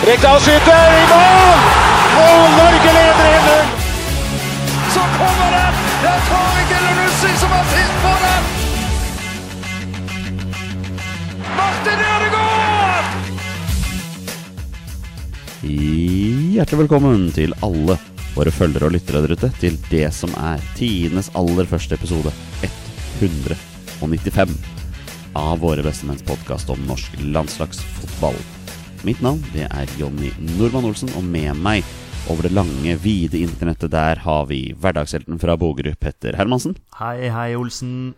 Rekdal skyter i mål! Og Norge leder 1-0! Så kommer den! Det er Tariq Elunussi som har sist på den! Martin Ødegaard! Hjertelig velkommen til alle våre følgere og lyttere der ute til det som er tidenes aller første episode 195 av Våre bestemenns podkast om norsk landslagsfotball. Mitt navn det er Jonny Normann Olsen, og med meg over det lange, vide internettet der har vi hverdagshelten fra Bogerud, Petter Hermansen. Hei, hei, Olsen.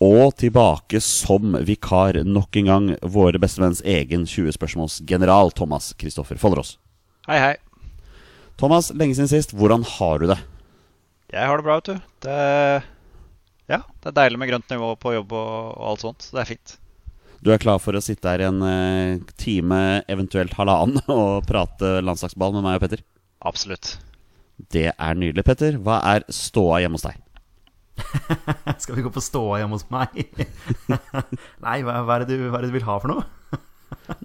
Og tilbake som vikar nok en gang våre bestevenns egen 20-spørsmålsgeneral Thomas Kristoffer Follerås. Hei, hei. Thomas, lenge siden sist. Hvordan har du det? Jeg har det bra, vet du. Det, ja, det er deilig med grønt nivå på jobb og, og alt sånt. Så det er fint. Du er klar for å sitte her i en eh, time, eventuelt halvannen, og prate landslagsball med meg og Petter? Absolutt. Det er nydelig, Petter. Hva er ståa hjemme hos deg? Skal vi gå på ståa hjemme hos meg? Nei, hva, hva, er du, hva er det du vil ha for noe?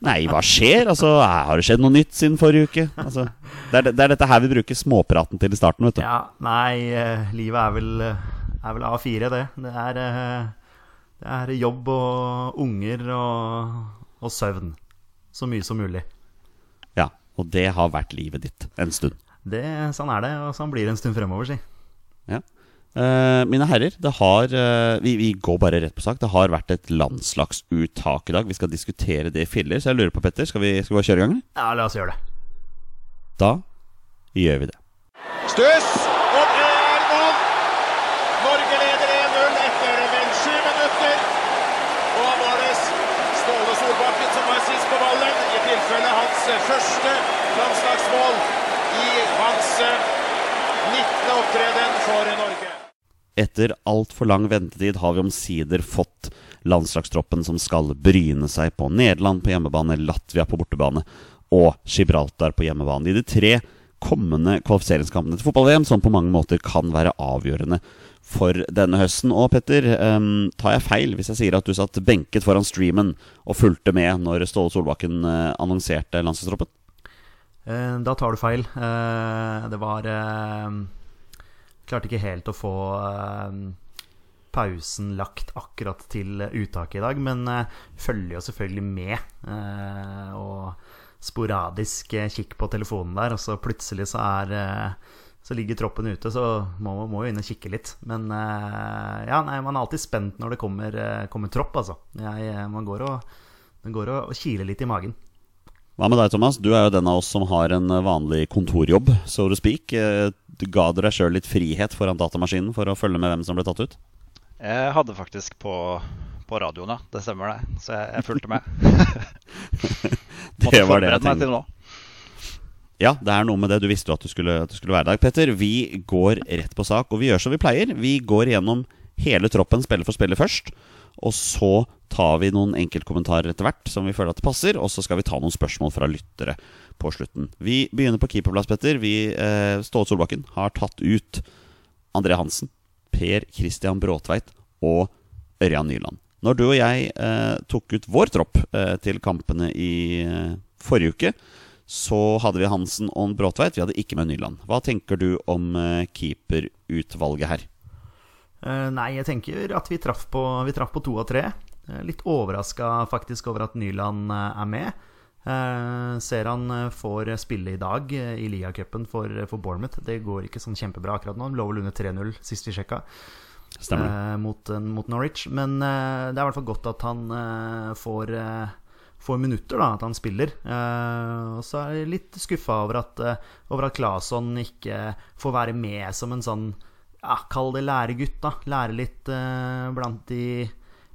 Nei, hva skjer? Altså, Har det skjedd noe nytt siden forrige uke? Altså, det, er, det er dette her vi bruker småpraten til i starten, vet du. Ja, nei, eh, livet er vel, eh, er vel A4, det. Det er, det er jobb og unger og, og søvn. Så mye som mulig. Ja, Og det har vært livet ditt en stund. Det, sånn er det, og sånn blir det en stund fremover, si. Ja. Uh, mine herrer, det har uh, vi, vi går bare rett på sak. Det har vært et landslagsuttak i dag. Vi skal diskutere det i filler. Så jeg lurer på, Petter, skal vi, skal vi bare kjøre i gang? Ja, la oss gjøre det. Da gjør vi det. Stuss, og det er mål! Norge leder 1-0 etter vel sju minutter. Og da var det Ståle Solbakken som var sist på ballen, i tilfelle hans første landslagsmål i hans eh, 19. opptreden for Norge. Etter altfor lang ventetid har vi omsider fått landslagstroppen som skal bryne seg på Nederland på hjemmebane, Latvia på bortebane og Gibraltar på hjemmebane. I de tre kommende kvalifiseringskampene til fotball-VM, som på mange måter kan være avgjørende for denne høsten. Og Petter, um, tar jeg feil hvis jeg sier at du satt benket foran streamen og fulgte med når Ståle Solbakken eh, annonserte landslagstroppen? Eh, Da tar du feil. Eh, Det var Klarte ikke helt å få eh, pausen lagt akkurat til uttaket i dag, men eh, følger jo selvfølgelig med. eh, Og sporadisk kikk på telefonen der, og så plutselig så er så ligger troppen ute, så må man jo inn og kikke litt. Men ja, nei, man er alltid spent når det kommer, kommer tropp, altså. Jeg, man går og, man går og, og kiler litt i magen. Hva med deg, Thomas? Du er jo den av oss som har en vanlig kontorjobb, so to speak. Du ga du deg sjøl litt frihet foran datamaskinen for å følge med hvem som ble tatt ut? Jeg hadde faktisk på, på radioen, ja. Det stemmer, det. Så jeg, jeg fulgte med. Det var det jeg tenkte. Ja, det er noe med det. Du visste jo at du skulle, at du skulle være der. Petter, vi går rett på sak, og vi gjør som vi pleier. Vi går gjennom hele troppen spiller for spiller først. Og så tar vi noen enkeltkommentarer etter hvert som vi føler at det passer. Og så skal vi ta noen spørsmål fra lyttere på slutten. Vi begynner på keeperplass, Petter. Vi, eh, Ståle Solbakken har tatt ut André Hansen, Per Christian Bråtveit og Ørjan Nyland. Når du og jeg eh, tok ut vår tropp eh, til kampene i eh, forrige uke, så hadde vi Hansen og Bråtveit. Vi hadde ikke med Nyland. Hva tenker du om eh, keeperutvalget her? Eh, nei, jeg tenker at vi traff på, vi traff på to av tre. Litt overraska faktisk over at Nyland er med. Eh, ser han eh, får spille i dag i i ligacupen for, for Bournemouth. Det går ikke sånn kjempebra akkurat nå. Lå vel under 3-0 sist vi sjekka. Eh, mot, eh, mot Norwich. Men eh, det er i hvert fall godt at han eh, får, eh, får minutter, da, at han spiller. Eh, og så er jeg litt skuffa over at, over at Claesson ikke får være med som en sånn ja, Kall det læregutt, da. Lære litt eh, blant de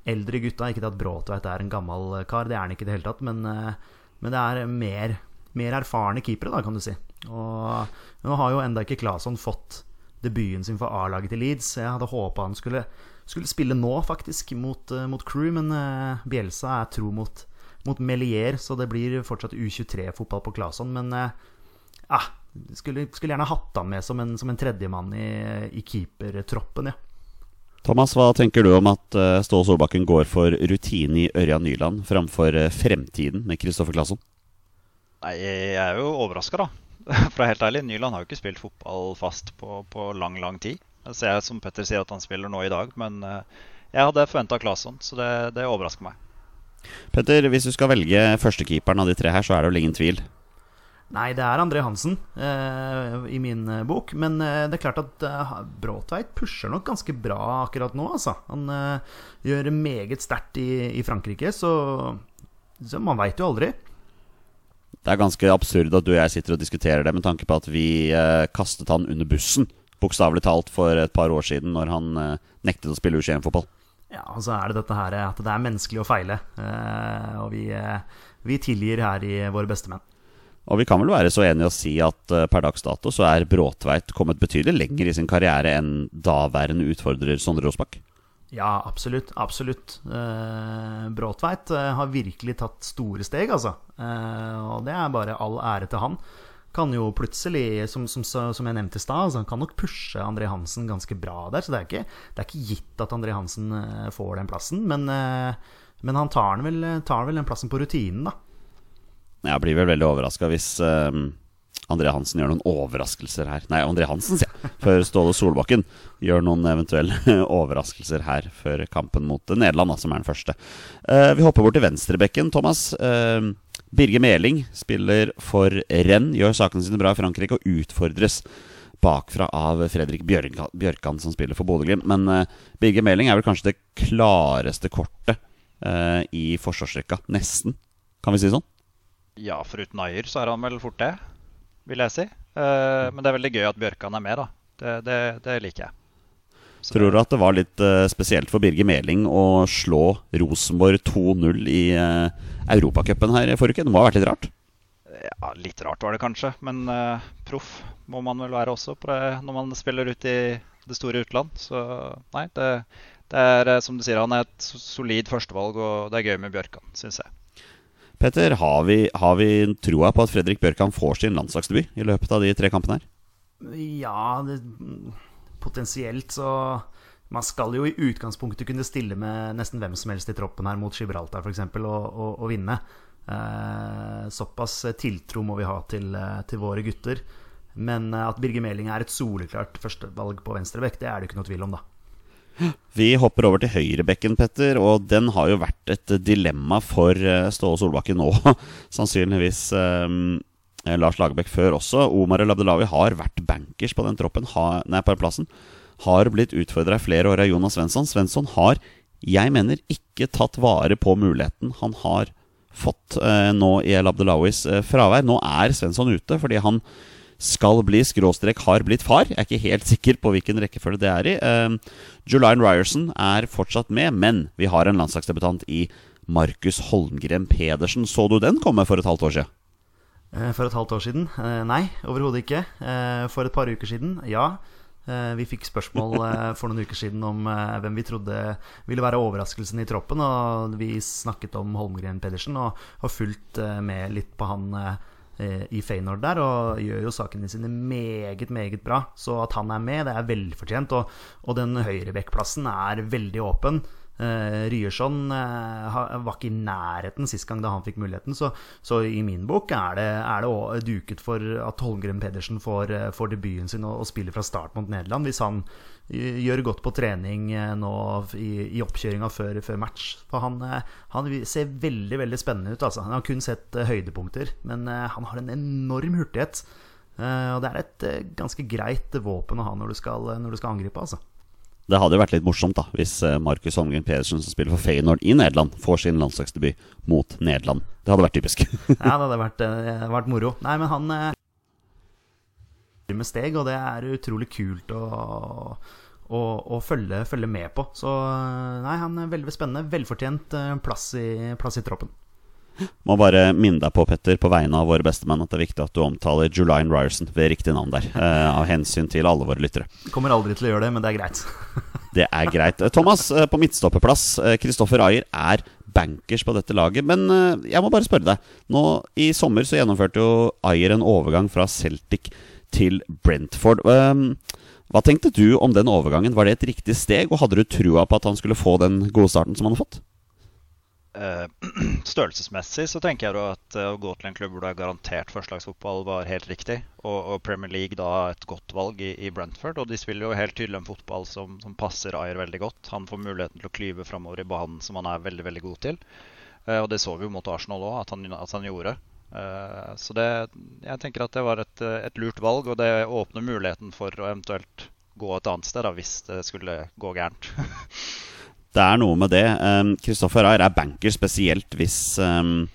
eldre gutta. Ikke det at Bråtveit er en gammel kar, det er han ikke i det hele tatt. Men, eh, men det er mer mer erfarne keepere, da, kan du si. Og nå har jo enda ikke Claesson fått debuten sin for A-laget til Leeds. Jeg hadde håpa han skulle, skulle, spille nå, faktisk, mot, uh, mot Crew, men uh, Bjelsa er tro mot, mot Melier, så det blir fortsatt U23-fotball på Claesson. Men uh, skulle, skulle, gjerne hatt han med som en, en tredjemann i, i keepertroppen, ja. Thomas, hva tenker du om at Ståle Solbakken går for rutine i Ørjan Nyland framfor fremtiden med Kristoffer Klasson? Nei, jeg er jo overraska, da. For å være helt ærlig, Nyland har jo ikke spilt fotball fast på, på lang, lang tid. Jeg ser som Petter sier at han spiller nå i dag, men jeg hadde forventa Klasson, så det, det overrasker meg. Petter, hvis du skal velge førstekeeperen av de tre her, så er det vel ingen tvil? Nei, det er André Hansen eh, i min bok. Men eh, det er klart at eh, Bråtveit pusher nok ganske bra akkurat nå, altså. Han eh, gjør det meget sterkt i, i, Frankrike, så, så man veit jo aldri. Det er ganske absurd at du og jeg sitter og diskuterer det med tanke på at vi eh, kastet han under bussen, bokstavelig talt, for et par år siden når han eh, nektet å spille U21-fotball. Ja, og så er det dette her at det er menneskelig å feile. Eh, og vi, eh, vi tilgir her i Våre bestemenn. Og vi kan vel være så enige å si at uh, per dags dato så er Bråtveit kommet betydelig lenger i sin karriere enn daværende utfordrer Sondre Rosbakk? Ja, absolutt. Absolutt. Uh, Bråtveit uh, har virkelig tatt store steg, altså. og det er bare all ære til han. Kan jo plutselig, som, som, som jeg nevnte i stad, altså, han kan nok pushe André Hansen ganske bra der. Så det er ikke, det er ikke gitt at André Hansen får den plassen. Men, men han tar vel, tar vel den plassen på rutinen, da. Jeg blir vel veldig overraska hvis um, André Hansen gjør noen overraskelser her. Nei, André Hansen, sier jeg. Før Ståle Solbakken gjør noen eventuelle overraskelser her før kampen mot Nederland, da, som er den første. Uh, vi hopper bort til venstrebekken, Thomas. Uh, Birger Meling spiller for renn, gjør sakene sine bra i Frankrike og utfordres bakfra av Fredrik Bjørkan, som spiller for Bodø-Glimt. Men uh, Birger Meling er vel kanskje det klareste kortet uh, i forsvarsrekka. Nesten, kan vi si sånn? Ja, foruten Ayer så er han vel fort det, vil jeg si. Uh, men det er veldig gøy at Bjørkan er med, da. Det, det, det liker jeg. Så Tror du at det var litt uh, spesielt for Birger Meling å slå Rosenborg 2-0 i uh, Europacupen her i forrige uke? Det må ha vært litt rart? Ja, litt rart var det kanskje. Men uh, proff må man vel være også det, når man spiller ut i det store utland. Så nei, det, det er som du sier, han er et solid førstevalg, og det er gøy med Bjørkan, syns jeg. Petter, har vi, har vi troa på at Fredrik Bjørkan får sin landslagsdebut i løpet av de tre kampene her? Ja, det, potensielt så Man skal jo i utgangspunktet kunne stille med nesten hvem som helst i troppen her mot Gibraltar f.eks. Og, og, og vinne. Eh, såpass tiltro må vi ha til, til våre gutter. Men at Birger Meling er et soleklart førstevalg på venstrebekk, det er det ikke noe tvil om, da. Vi hopper over til høyrebekken, Petter. Og den har jo vært et dilemma for eh, Ståle Solbakken nå. Sannsynligvis um, Lars Lagerbäck før også. Omar El Abdelawi har vært bankers på den troppen, ha, nei, på plassen. Har blitt utfordra i flere år av Jonas Svensson. Svensson har, jeg mener, ikke tatt vare på muligheten han har fått eh, nå i El Abdelawis eh, fravær. Nå er Svensson ute fordi han skal bli, skråstrek har blitt far. Jeg er ikke helt sikker på hvilken rekkefølge det er i. Uh, Julian Ryerson er fortsatt med, men vi har en landslagsdebutant i Markus Holmgren Pedersen. Så du den komme for et halvt år siden? Eh, for et halvt år siden? Eh, nei, overhodet ikke. Eh, for et par uker siden, ja. Vi fikk spørsmål for noen uker siden om hvem vi trodde ville være overraskelsen i troppen. Og vi snakket om Holmgren Pedersen og har fulgt med litt på han i Feyenoord der, og gjør jo sakene sine meget, meget bra. Så at han er med, det er velfortjent. Og, og den høyrebekkplassen er veldig åpen. Eh, Ryerson eh, var ikke i nærheten sist gang da han fikk muligheten. Så, så i min bok er det, er det duket for at Holmgren Pedersen får, uh, får debuten sin og, og, spiller fra start mot Nederland. Hvis han gjør godt på trening nå i, i oppkjøringa før, før, match. For han, han, ser veldig veldig spennende ut. Altså. Han har kun sett høydepunkter, men han har en enorm hurtighet. og det er et ganske greit våpen å ha når du skal, når du skal angripe. altså det hadde jo vært litt morsomt da hvis eh, Markus Holmgren Pedersen, som spiller for Feyenoord i Nederland, får sin landslagsdebut mot Nederland. Det hadde vært typisk. ja, det hadde vært, vært, moro. Nei, men han med steg, og det er utrolig kult å, å, å følge, følge, med på. Så nei, han er veldig spennende. Velfortjent plass i, plass i troppen. Må bare minne deg på, Petter, på vegne av våre bestemenn, at det er viktig at du omtaler Julian Ryerson ved riktig navn der. eh, av hensyn til alle våre lyttere. Kommer aldri til å gjøre det, men det er greit. Det er greit. Eh, Thomas, eh, på midtstopperplass. Kristoffer Ayer er bankers på dette laget. Men eh, jeg må bare spørre deg. Nå I sommer så gjennomførte jo Ayer en overgang fra Celtic til Brentford. Um, hva tenkte du om den overgangen? Var det et riktig steg, og hadde du trua på at han skulle få den gode starten som han har fått? Eh, størrelsesmessig så tenker jeg at eh, å gå til en klubb hvor du er garantert førstelagsfotball, var helt riktig. Og, Premier League da et godt valg i, Brentford. Og de spiller jo helt tydelig en fotball som, som passer Ayer veldig godt. Han får muligheten til å klyve framover i banen som han er veldig veldig god til. Uh, og det så vi jo mot Arsenal òg, at, at, han gjorde. Uh, så det, jeg tenker at det var et, et, lurt valg, og det åpner muligheten for å eventuelt gå et annet sted da, hvis det skulle gå gærent. Det er noe med det. Kristoffer um, Ayer er banker, spesielt hvis um,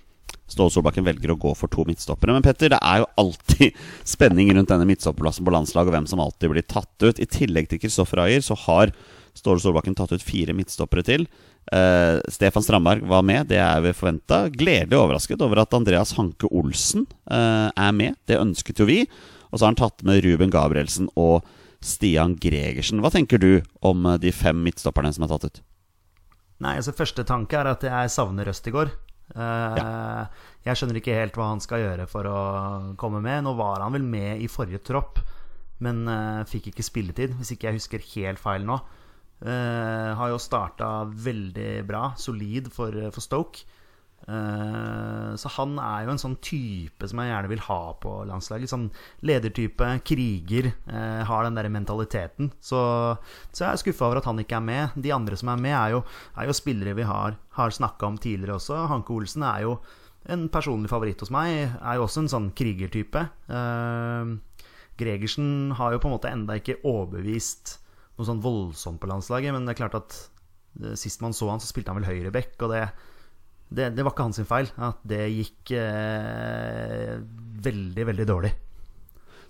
Ståle Solbakken velger å gå for to midtstoppere. Men Petter, det er jo alltid spenning rundt denne midtstopperplassen på landslaget, og hvem som alltid blir tatt ut. I tillegg til Kristoffer Ayer så har Ståle Solbakken tatt ut fire midtstoppere til. Uh, Stefan Strandberg var med, det er vi forventa. Gledelig overrasket over at Andreas Hanke Olsen uh, er med. Det ønsket jo vi. Og så har han tatt med Ruben Gabrielsen og Stian Gregersen. Hva tenker du om uh, de fem midtstopperne som er tatt ut? Nei, altså Første tanke er at jeg savner Østigård. Ja. Jeg skjønner ikke helt hva han skal gjøre for å komme med. Nå var han vel med i forrige tropp, men uh, fikk ikke spilletid, hvis ikke jeg husker helt feil nå. Uh, har jo starta veldig bra, solid for, for Stoke. Eh, så han er jo en sånn type som jeg gjerne vil ha på landslaget. Sånn ledertype, kriger, uh, har den der mentaliteten. Så, så jeg er skuffa over at han ikke er med. De andre som er med, er jo, er jo spillere vi har, har snakka om tidligere også. Hanke Olsen er jo en personlig favoritt hos meg. Er jo også en sånn krigertype. Uh, Gregersen har jo på en måte enda ikke overbevist noe sånn voldsomt på landslaget, men det er klart at sist man så han, så spilte han vel høyreback, og det det, det, var ikke hans feil at det gikk eh, veldig, veldig dårlig.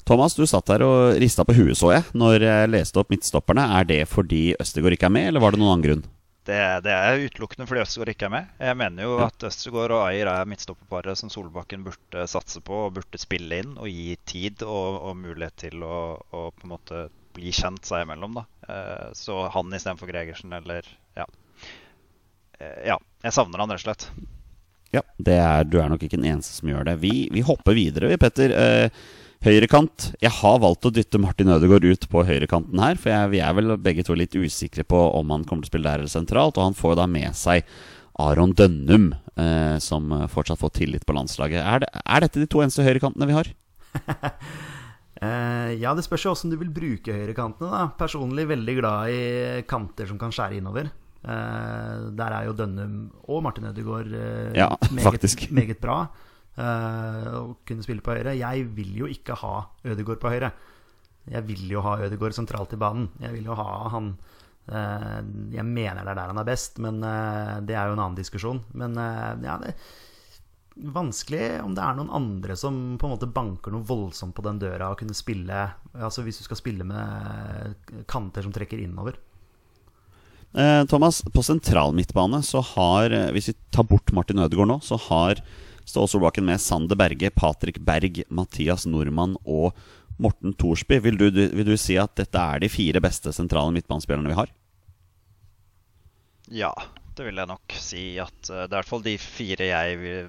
Thomas, du satt der og rista på huet, så jeg, når jeg leste opp midtstopperne. Er det fordi Østergaard ikke er med, eller var det noen annen grunn? Det, det er utelukkende fordi Østergaard ikke er med. Jeg mener jo ja. at Østergaard og Ayer er midtstopperparet som Solbakken burde satse på og burde spille inn og gi tid og, og mulighet til å, å, på en måte bli kjent seg imellom. Da. Eh, så han istedenfor Gregersen eller ja. Eh, ja, jeg savner han rett og slett. Ja, er, du er nok ikke den eneste som gjør det. Vi, vi hopper videre, vi, Petter. Eh, høyrekant. Jeg har valgt å dytte Martin Ødegaard ut på høyrekanten her. For jeg, vi er vel begge to litt usikre på om han kommer til å spille der eller sentralt. Og han får da med seg Aron Dønnum, eh, som fortsatt får tillit på landslaget. Er, det, er dette de to eneste høyrekantene vi har? Uh, ja, det spørs jo åssen du vil bruke høyrekantene. da Personlig veldig glad i kanter som kan skjære innover. Uh, der er jo Dønnum og Martin Ødegaard uh, ja, meget, meget, bra. Å kunne spille på høyre. Jeg vil jo ikke ha Ødegaard på høyre. Jeg vil jo ha Ødegaard sentralt i banen. Jeg vil jo ha han Jeg mener det er der han er best, men det er jo en annen diskusjon. Men ja, det er vanskelig om det er noen andre som på en måte banker noe voldsomt på den døra og kunne spille Altså hvis du skal spille med kanter som trekker innover. Eh, Thomas, på sentral midtbane så har eh, Hvis vi tar bort Martin Ødegaard nå, så har Ståle Solbakken med Sander Berge, Patrick Berg, Mathias Nordmann og Morten Thorsby. Vil du, vil du si at dette er de fire beste sentrale midtbanespillerne vi har? Ja, det vil jeg nok si at uh, det er i hvert fall de fire jeg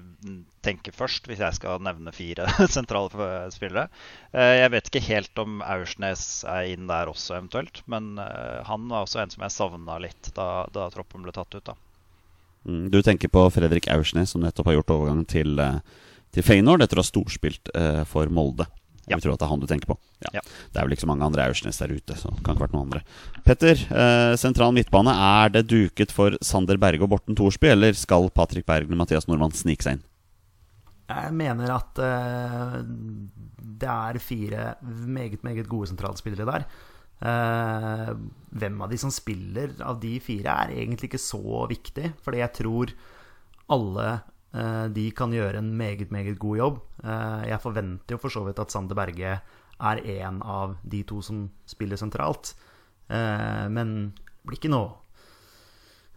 tenke først, hvis jeg skal nevne fire sentrale spillere. Uh, jeg vet ikke helt om Aursnes er inn der også, eventuelt. Men uh, han var også en som jeg savna litt da, da, troppen ble tatt ut. da. Mm, du tenker på Fredrik Aursnes, som nettopp har gjort overgangen til, til Feyenoord etter å ha storspilt for Molde. Jeg tror tro at det er han du tenker på. Ja. Ja. Det er vel ikke så mange andre Aursnes der ute. Så det kan ikke vært noen andre Petter, eh, sentral midtbane. Er det duket for Sander Berge og Borten Thorsby, eller skal Patrick Berg og Mathias Nordmann snike seg inn? Jeg mener at uh, det er fire meget, meget gode sentralspillere der. Uh, hvem av de som spiller av de fire, er egentlig ikke så viktig. Fordi jeg tror alle uh, de kan gjøre en meget, meget god jobb. Jeg forventer jo for så vidt at Sander Berge er en av de to som spiller sentralt. Men det blir ikke noe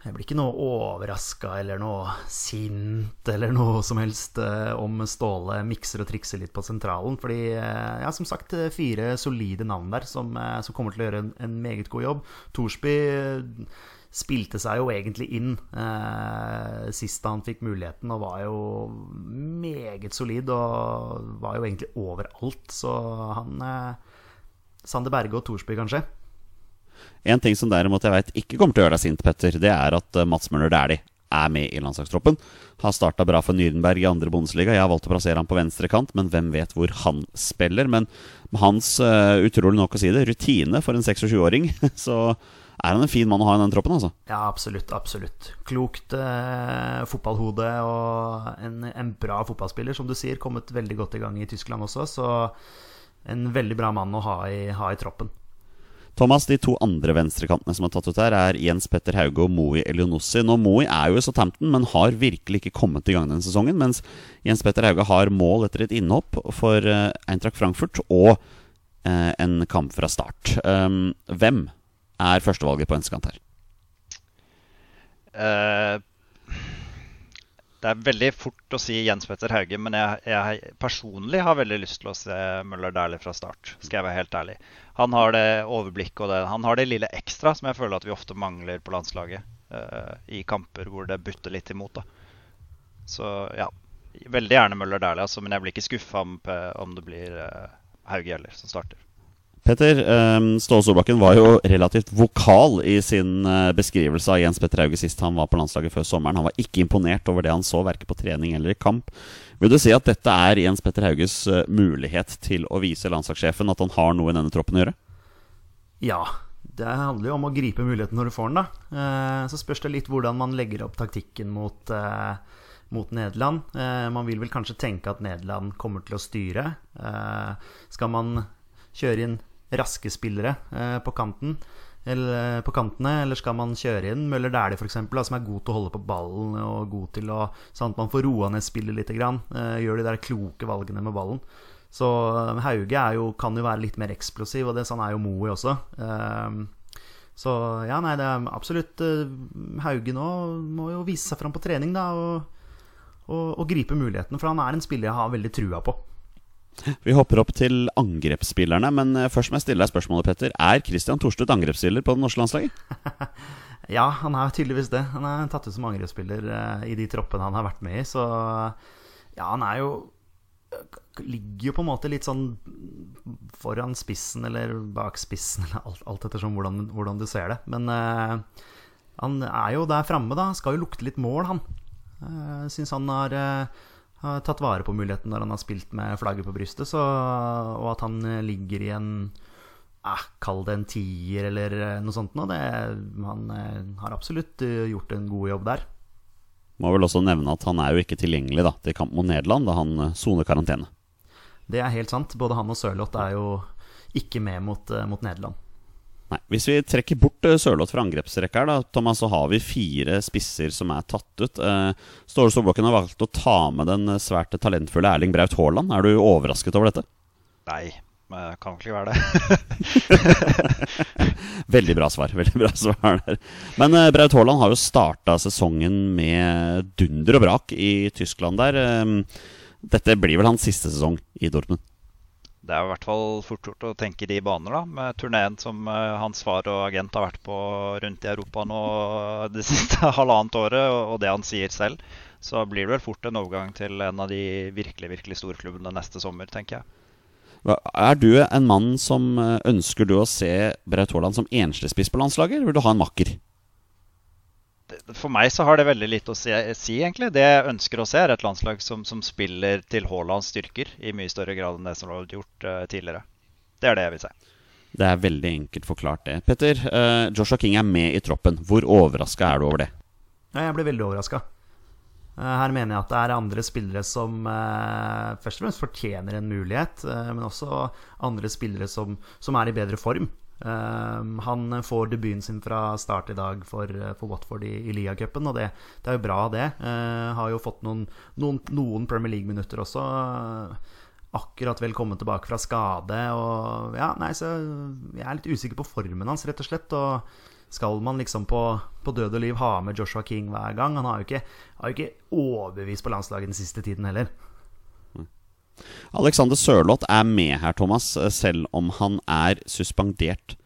jeg blir ikke noe overraska eller noe sint eller noe som helst eh, om Ståle mikser og trikser litt på sentralen. Fordi, eh, ja, som sagt, eh, fire solide navn der som, som kommer til å gjøre en, en meget god jobb. Thorsby spilte seg jo egentlig inn eh, sist han fikk muligheten, og var jo meget solid og var jo egentlig overalt. Så han eh, Sander Berge og Thorsby, kanskje. En ting som derimot jeg vet ikke kommer til å gjøre deg sint, Petter, det er at eh, Mats Møller Dæhlie er med i landslagstroppen. Har starta bra for Nürnberg i andre Bundesliga. Jeg har valgt å plassere han på venstre kant, men hvem vet hvor han spiller? Men hans, uh, utrolig nok å si det, rutine for en 26-åring, så er han en fin mann å ha i den troppen, altså. Ja, absolutt. absolutt Klokt eh, fotballhode og en, en bra fotballspiller, som du sier. Kommet veldig godt i gang i Tyskland også, så en veldig bra mann å ha i, ha i troppen. Thomas, De to andre venstrekantene som er tatt ut her, er Jens Petter Hauge og Moe Elionossi. Nå Moe er jo i Southampton, men har virkelig ikke kommet i gang denne sesongen. Mens Jens Petter Hauge har mål etter et innhopp for uh, Eintracht Frankfurt og eh, en kamp fra start. Um, hvem er førstevalget på venstrekant her? Uh, det er veldig fort å si Jens Petter Hauge, men jeg, jeg personlig har veldig lyst til å se Møller Dæhlie fra start. Skal jeg være helt ærlig. Han har det overblikket og det, han har det lille ekstra som jeg føler at vi ofte mangler på landslaget. Uh, I kamper hvor det butter litt imot. Da. Så ja, veldig gjerne Møller Dæhlie, altså, men jeg blir ikke skuffa om, om, det blir uh, Hauge heller som starter. Petter, um, Ståle Solbakken var jo relativt vokal i sin uh, beskrivelse av Jens Petter Hauge sist han var på landslaget før sommeren. Han var ikke imponert over det han så, verken på trening eller i kamp. Vil du si at dette er Jens Petter Hauges uh, mulighet til å vise landslagssjefen at han har noe i denne troppen å gjøre? Ja. Det handler jo om å gripe muligheten når du får den, da. Så spørs det litt hvordan man legger opp taktikken mot mot Nederland. Eh, man vil vel kanskje tenke at Nederland kommer til å styre. Eh, skal man kjøre inn raske spillere eh, på kanten eller på kantene, eller skal man kjøre inn Møller Dæhlie f.eks., som er god til å holde på ballen og god til å Sånn at man får roa ned spillet litt, grann, eh, gjør de der kloke valgene med ballen. Så eh, Hauge jo, kan jo være litt mer eksplosiv, og det sånn er jo Moe også. Så ja, nei, det er absolutt Hauge nå må jo vise seg fram på trening, da, og, og, og gripe muligheten, for han er en spiller jeg har veldig trua på. Vi hopper opp til angrepsspillerne, men eh, først må jeg stille deg spørsmålet, Petter. Er Christian Thorstvedt angrepsspiller på det norske landslaget? ja, han er tydeligvis det. Han er tatt ut som angrepsspiller uh, i de troppene han har vært med i, så ja, han er jo Ligger jo på en måte litt sånn foran spissen eller bak spissen, eller alt, alt ettersom hvordan, hvordan, du ser det. Men uh, han er jo der framme, da. Skal jo lukte litt mål, han. Uh, Syns han har uh, har tatt vare på muligheten når han har spilt med flagget på brystet. Så, og at han ligger i en eh, Kall det en tier eller eh, noe sånt noe. Han eh, har absolutt eh, gjort en god jobb der. Må vel også nevne at han er jo ikke tilgjengelig da, til kamp mot Nederland, da han soner karantene. Det er helt sant. Både han og Sørloth er jo ikke med mot, mot Nederland. Nei, Hvis vi trekker bort uh, Sørloth fra angrepsrekka, da, Thomas, så har vi fire spisser som er tatt ut. Uh, Ståle Solbakken har valgt å ta med den svært talentfulle Erling Braut Haaland. Er du overrasket over dette? Nei, men det kan ikke være det. veldig bra svar. veldig bra svar der. Men uh, Braut Haaland har jo starta sesongen med dunder og brak i Tyskland der. dette blir vel hans siste sesong i Dortmund? Det er i hvert fall fort gjort å tenke de baner, da. Med turneen som uh, hans far og agent har vært på rundt i Europa nå det siste halvannet året, og, det han sier selv, så blir det vel fort en overgang til en av de virkelig, virkelig store klubbene neste sommer, tenker jeg. Er du en mann som eh, ønsker du å se Braut Haaland som ensligspiss på landslaget, eller vil du ha en makker? For meg så har det veldig lite å si, si, egentlig. Det jeg ønsker å se, er et landslag som, som, spiller til Haalands styrker i mye større grad enn det som har vært gjort uh, tidligere. Det er det jeg vil si. Det er veldig enkelt forklart, det. Petter, uh, Joshua King er med i troppen. Hvor overraska er du over det? Ja, jeg blir veldig overraska. Uh, eh, her mener jeg at det er andre spillere som først og fremst fortjener en mulighet, men også andre spillere som, som er i bedre form. Um, han får debuten sin fra start i dag for, for Watford i, i Liacupen, og det, det, er jo bra, det. Uh, har jo fått noen, noen, noen Premier League-minutter også. Uh, akkurat vel kommet tilbake fra skade. Og ja, nei, så jeg er litt usikker på formen hans, rett og slett. Og skal man liksom på, på død og liv ha med Joshua King hver gang? Han har jo ikke, har jo ikke overbevist på landslaget den siste tiden heller. Alexander Sørloth er med her, Thomas, selv om han er suspendert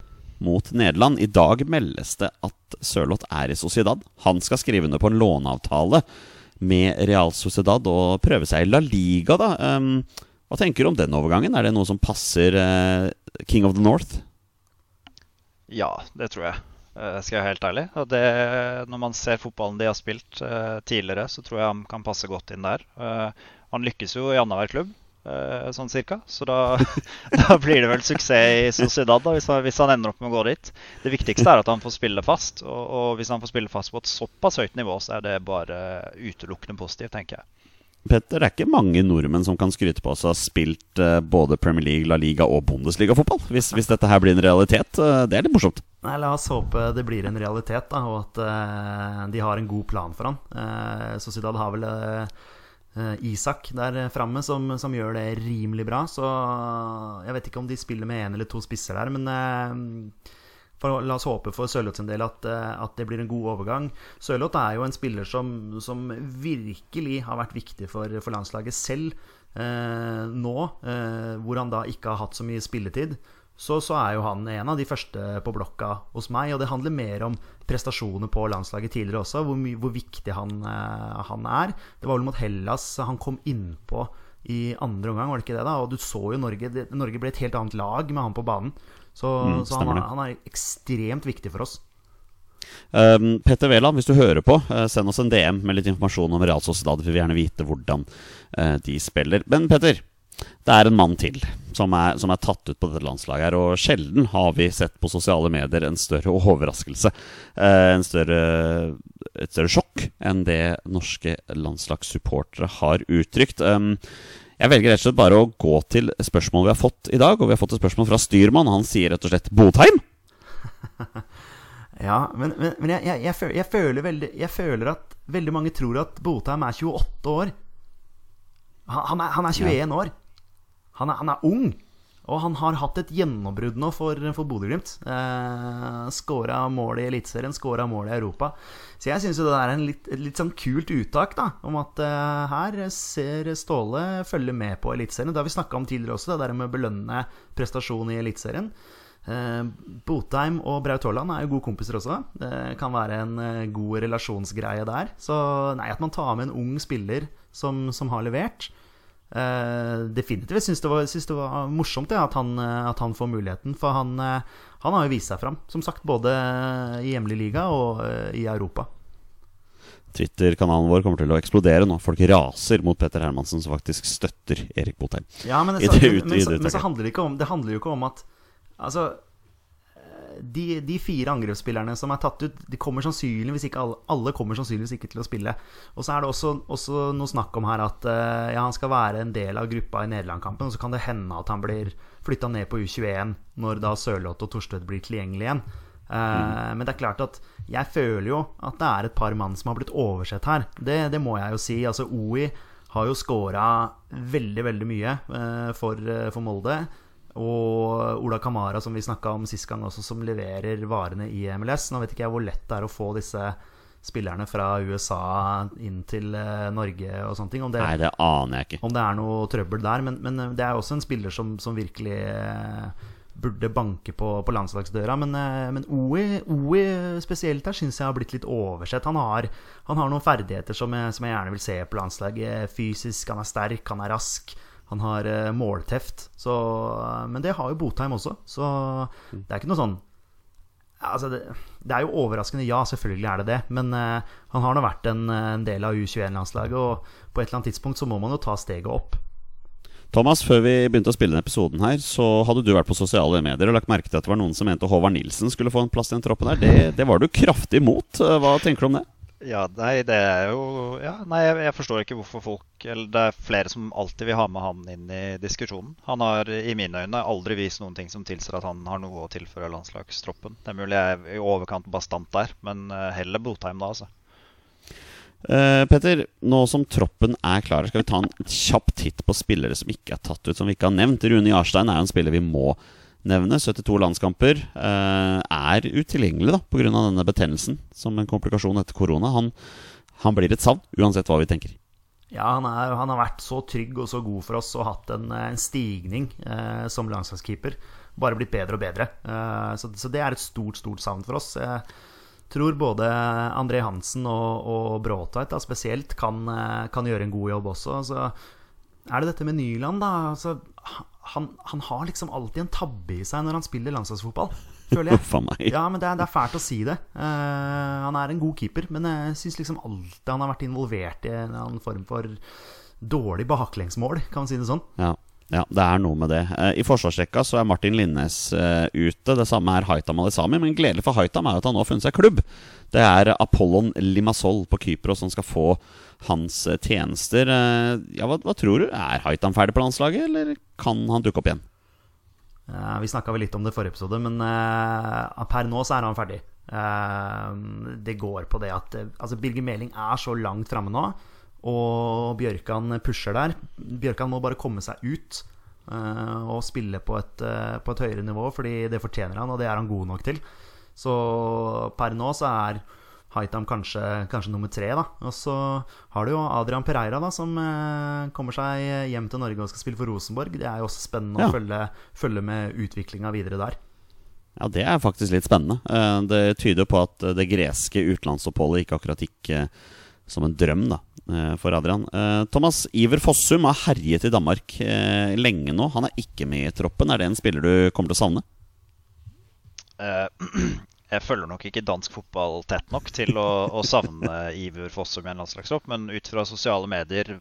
mot Nederland. I dag meldes det at Sørloth er i Sociedad. Han skal skrive under på en låneavtale med Real Sociedad og prøve seg i La Liga, da. Um, hva tenker du om den overgangen? Er det noe som passer uh, King of the North? Ja, det tror jeg. Uh, skal jeg være helt ærlig. Det, når man ser fotballen de har spilt tidligere, så tror jeg han kan passe godt inn der. han lykkes jo i annenhver klubb. Eh, sånn cirka. Så da, da, blir det vel suksess i Sociedad da, hvis han, hvis han, ender opp med å gå dit. Det viktigste er at han får spille fast. Og, og, hvis han får spille fast på et såpass høyt nivå, så er det bare utelukkende positivt, tenker jeg. Petter, det er ikke mange nordmenn som kan skryte på seg å ha spilt uh, både Premier League, La Liga og Bundesliga-fotball. Hvis, hvis, dette her blir en realitet. Uh, det er litt morsomt. Nei, La oss håpe det blir en realitet, da, og at uh, de har en god plan for han. Sociedad har vel Eh, Isak der framme som, som, gjør det rimelig bra. Så jeg vet ikke om de spiller med én eller to spisser der, men eh, for, la oss håpe for Sørloth sin del at, eh, at, det blir en god overgang. Sørloth er jo en spiller som, som virkelig har vært viktig for, for landslaget selv eh, nå, eh, hvor han da ikke har hatt så mye spilletid så, så, er jo han en av de første på blokka hos meg. Og det handler mer om prestasjoner på landslaget tidligere også, hvor, hvor viktig han, uh, han, er. Det var vel mot Hellas han kom innpå i andre omgang, var det ikke det? da? Og du så jo Norge det, Norge ble et helt annet lag med han på banen. Så, mm, så han, han, er ekstremt viktig for oss. Um, Petter Wæland, hvis du hører på, uh, send oss en DM med litt informasjon om Real Sociedad. Vi vil gjerne vite hvordan uh, de spiller. Men Petter, det er en mann til som er, som er, tatt ut på dette landslaget. her Og sjelden har vi sett på sosiale medier en større overraskelse. Eh, en større, et større sjokk enn det norske landslagssupportere har uttrykt. Um, jeg velger rett og slett bare å gå til spørsmålet vi har fått i dag. Og vi har fått et spørsmål fra styrmann. Han sier rett og slett Botheim. ja, men, men, men jeg, jeg, jeg, føler, jeg, føler veldig, jeg føler at veldig mange tror at Botheim er 28 år. Han, han, er, han er, 21 ja. år. Han er, han er, ung. Og han har hatt et gjennombrudd nå for, for Bodø-Glimt. Eh, Skåra mål i Eliteserien, skåra mål i Europa. Så jeg syns det er en litt, litt sånn kult uttak, da. Om at eh, her ser Ståle følge med på Eliteserien. Det har vi snakka om tidligere også, det der med å belønne prestasjon i Eliteserien. Eh, Botheim og Braut Haaland er jo gode kompiser også. Det kan være en eh, god relasjonsgreie der. Så nei, at man tar med en ung spiller som, som har levert Uh, definitivt. Syns det, det, var morsomt ja, at, han, eh, at, han, får muligheten. For han, uh, han, har jo vist seg fram, som sagt, både i hjemlig liga og uh, i Europa. Twitter-kanalen vår kommer til å eksplodere nå. Folk raser mot Petter Hermansen, som faktisk støtter Erik Botheim. Ja, men, det, men, men, så, men så handler det ikke om Det handler jo ikke om at Altså de, de, fire angrepsspillerne som er tatt ut, de kommer sannsynligvis ikke alle, alle kommer sannsynligvis ikke til å spille. Og så er det også, også noe snakk om her at uh, ja, han skal være en del av gruppa i Nederland-kampen. Og så kan det hende at han blir flytta ned på U21 når da Sørloth og Torstvedt blir tilgjengelig igjen. Uh, mm. Men det er klart at jeg føler jo at det er et par mann som har blitt oversett her. Det, det må jeg jo si. Altså OI har jo scora veldig, veldig mye uh, for, for Molde. Og Ola Kamara, som vi snakka om sist gang også, som leverer varene i MLS. Nå vet ikke jeg hvor lett det er å få disse spillerne fra USA inn til eh, Norge og sånne ting. Det, Nei, det aner jeg ikke. Om det er noe trøbbel der. Men, men det er også en spiller som, som virkelig eh, burde banke på, på landslagsdøra. Men, eh, men OI, OI, spesielt her syns jeg har blitt litt oversett. Han har, han har noen ferdigheter som jeg, som jeg, gjerne vil se på landslaget. Fysisk, han er sterk, han er rask. Han har uh, målteft. Så, men det har jo Botheim også, så mm. det er ikke noe sånn Altså, det, det, er jo overraskende, ja, selvfølgelig er det det. Men uh, han har nå vært en, en, del av U21-landslaget, og på et eller annet tidspunkt så må man jo ta steget opp. Thomas, før vi begynte å spille denne episoden her, så hadde du vært på sosiale medier og lagt merke til at det var noen som mente Håvard Nilsen skulle få en plass i den troppen her. Det, det var du kraftig imot. Hva tenker du om det? Ja, nei, det er jo ja, Nei, jeg, jeg, forstår ikke hvorfor folk Eller det er flere som alltid vil ha med han inn i diskusjonen. Han har i mine øyne aldri vist noen ting som tilsier at han har noe å tilføre landslagstroppen. Det er mulig jeg er i overkant bastant der, men eh, heller Botheim da, altså. Uh, Petter, nå som troppen er klar, skal vi ta en kjapp titt på spillere som ikke er tatt ut, som vi ikke har nevnt. Rune Jarstein er jo en spiller vi må nevner, 72 landskamper, eh, er utilgjengelig da pga. denne betennelsen som en komplikasjon etter korona. Han, han blir et savn, uansett hva vi tenker. Ja, han, er, han, har vært så trygg og så god for oss og hatt en, en stigning eh, som landslagskeeper. Bare blitt bedre og bedre. Eh, så, så, det er et stort, stort savn for oss. Jeg tror både André Hansen og, og Bråtveit spesielt kan, eh, kan, gjøre en god jobb også. Så er det dette med Nyland, da. Altså, han, han, har liksom alltid en tabbe i seg når han spiller landslagsfotball. Føler jeg. Ja, men det er, det er, fælt å si det. Uh, han er en god keeper, men jeg syns liksom alltid han har vært involvert i en form for dårlig baklengsmål, kan man si det sånn. Ja. Ja, det er noe med det. Eh, I forsvarsrekka så er Martin Linnes uh, ute. Det samme er Haitam Alisami. Men gledelig for Haitam er at han nå har funnet seg klubb. Det er Apollon Limassol på Kypros som skal få hans uh, tjenester. Ja, hva, hva, tror du? Er Haitam ferdig på landslaget, eller kan han dukke opp igjen? vi snakka vel litt om det i forrige episode, men per nå så er han ferdig. det går på det at altså Birger Meling er så langt framme nå. Og Bjørkan pusher der. Bjørkan må bare komme seg ut uh, og spille på et, uh, på et, høyere nivå, fordi det fortjener han, og det er han god nok til. Så per nå så er Haitam kanskje, kanskje nummer tre. da Og så har du jo Adrian Pereira, da som uh, kommer seg hjem til Norge og skal spille for Rosenborg. Det er jo også spennende ja. å følge, følge med utviklinga videre der. Ja, det er faktisk litt spennende. Det tyder på at det greske utenlandsoppholdet ikke akkurat gikk som en drøm, da. Eh, for Adrian. Eh, Thomas Iver Fossum har herjet i Danmark eh, lenge nå. Han er ikke med i troppen. Er det en spiller du kommer til å savne? Jeg følger nok ikke dansk fotball tett nok til å, å savne Iver Fossum i en landslagstropp, men ut fra sosiale medier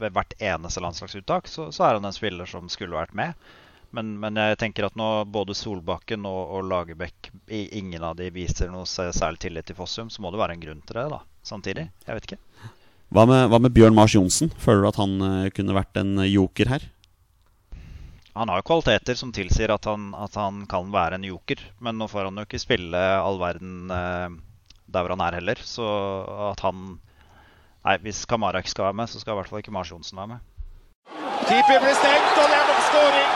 ved hvert eneste landslagsuttak så, så, er han en spiller som skulle vært med. Men, men jeg tenker at nå både Solbakken og, og Lagerbäck ingen av de viser noe særlig tillit til Fossum, så må det være en grunn til det da, samtidig. Jeg vet ikke. Hva med, hva med Bjørn Mars Johnsen? Føler du at han uh, kunne vært en joker her? Han har jo kvaliteter som tilsier at han, at han, kan være en joker. Men nå får han jo ikke spille all verden uh, der hvor han er heller. Så at han Nei, hvis Kamara ikke skal være med, så skal i hvert fall ikke Mars Johnsen være med. Keeper blir stengt, og det er skåring.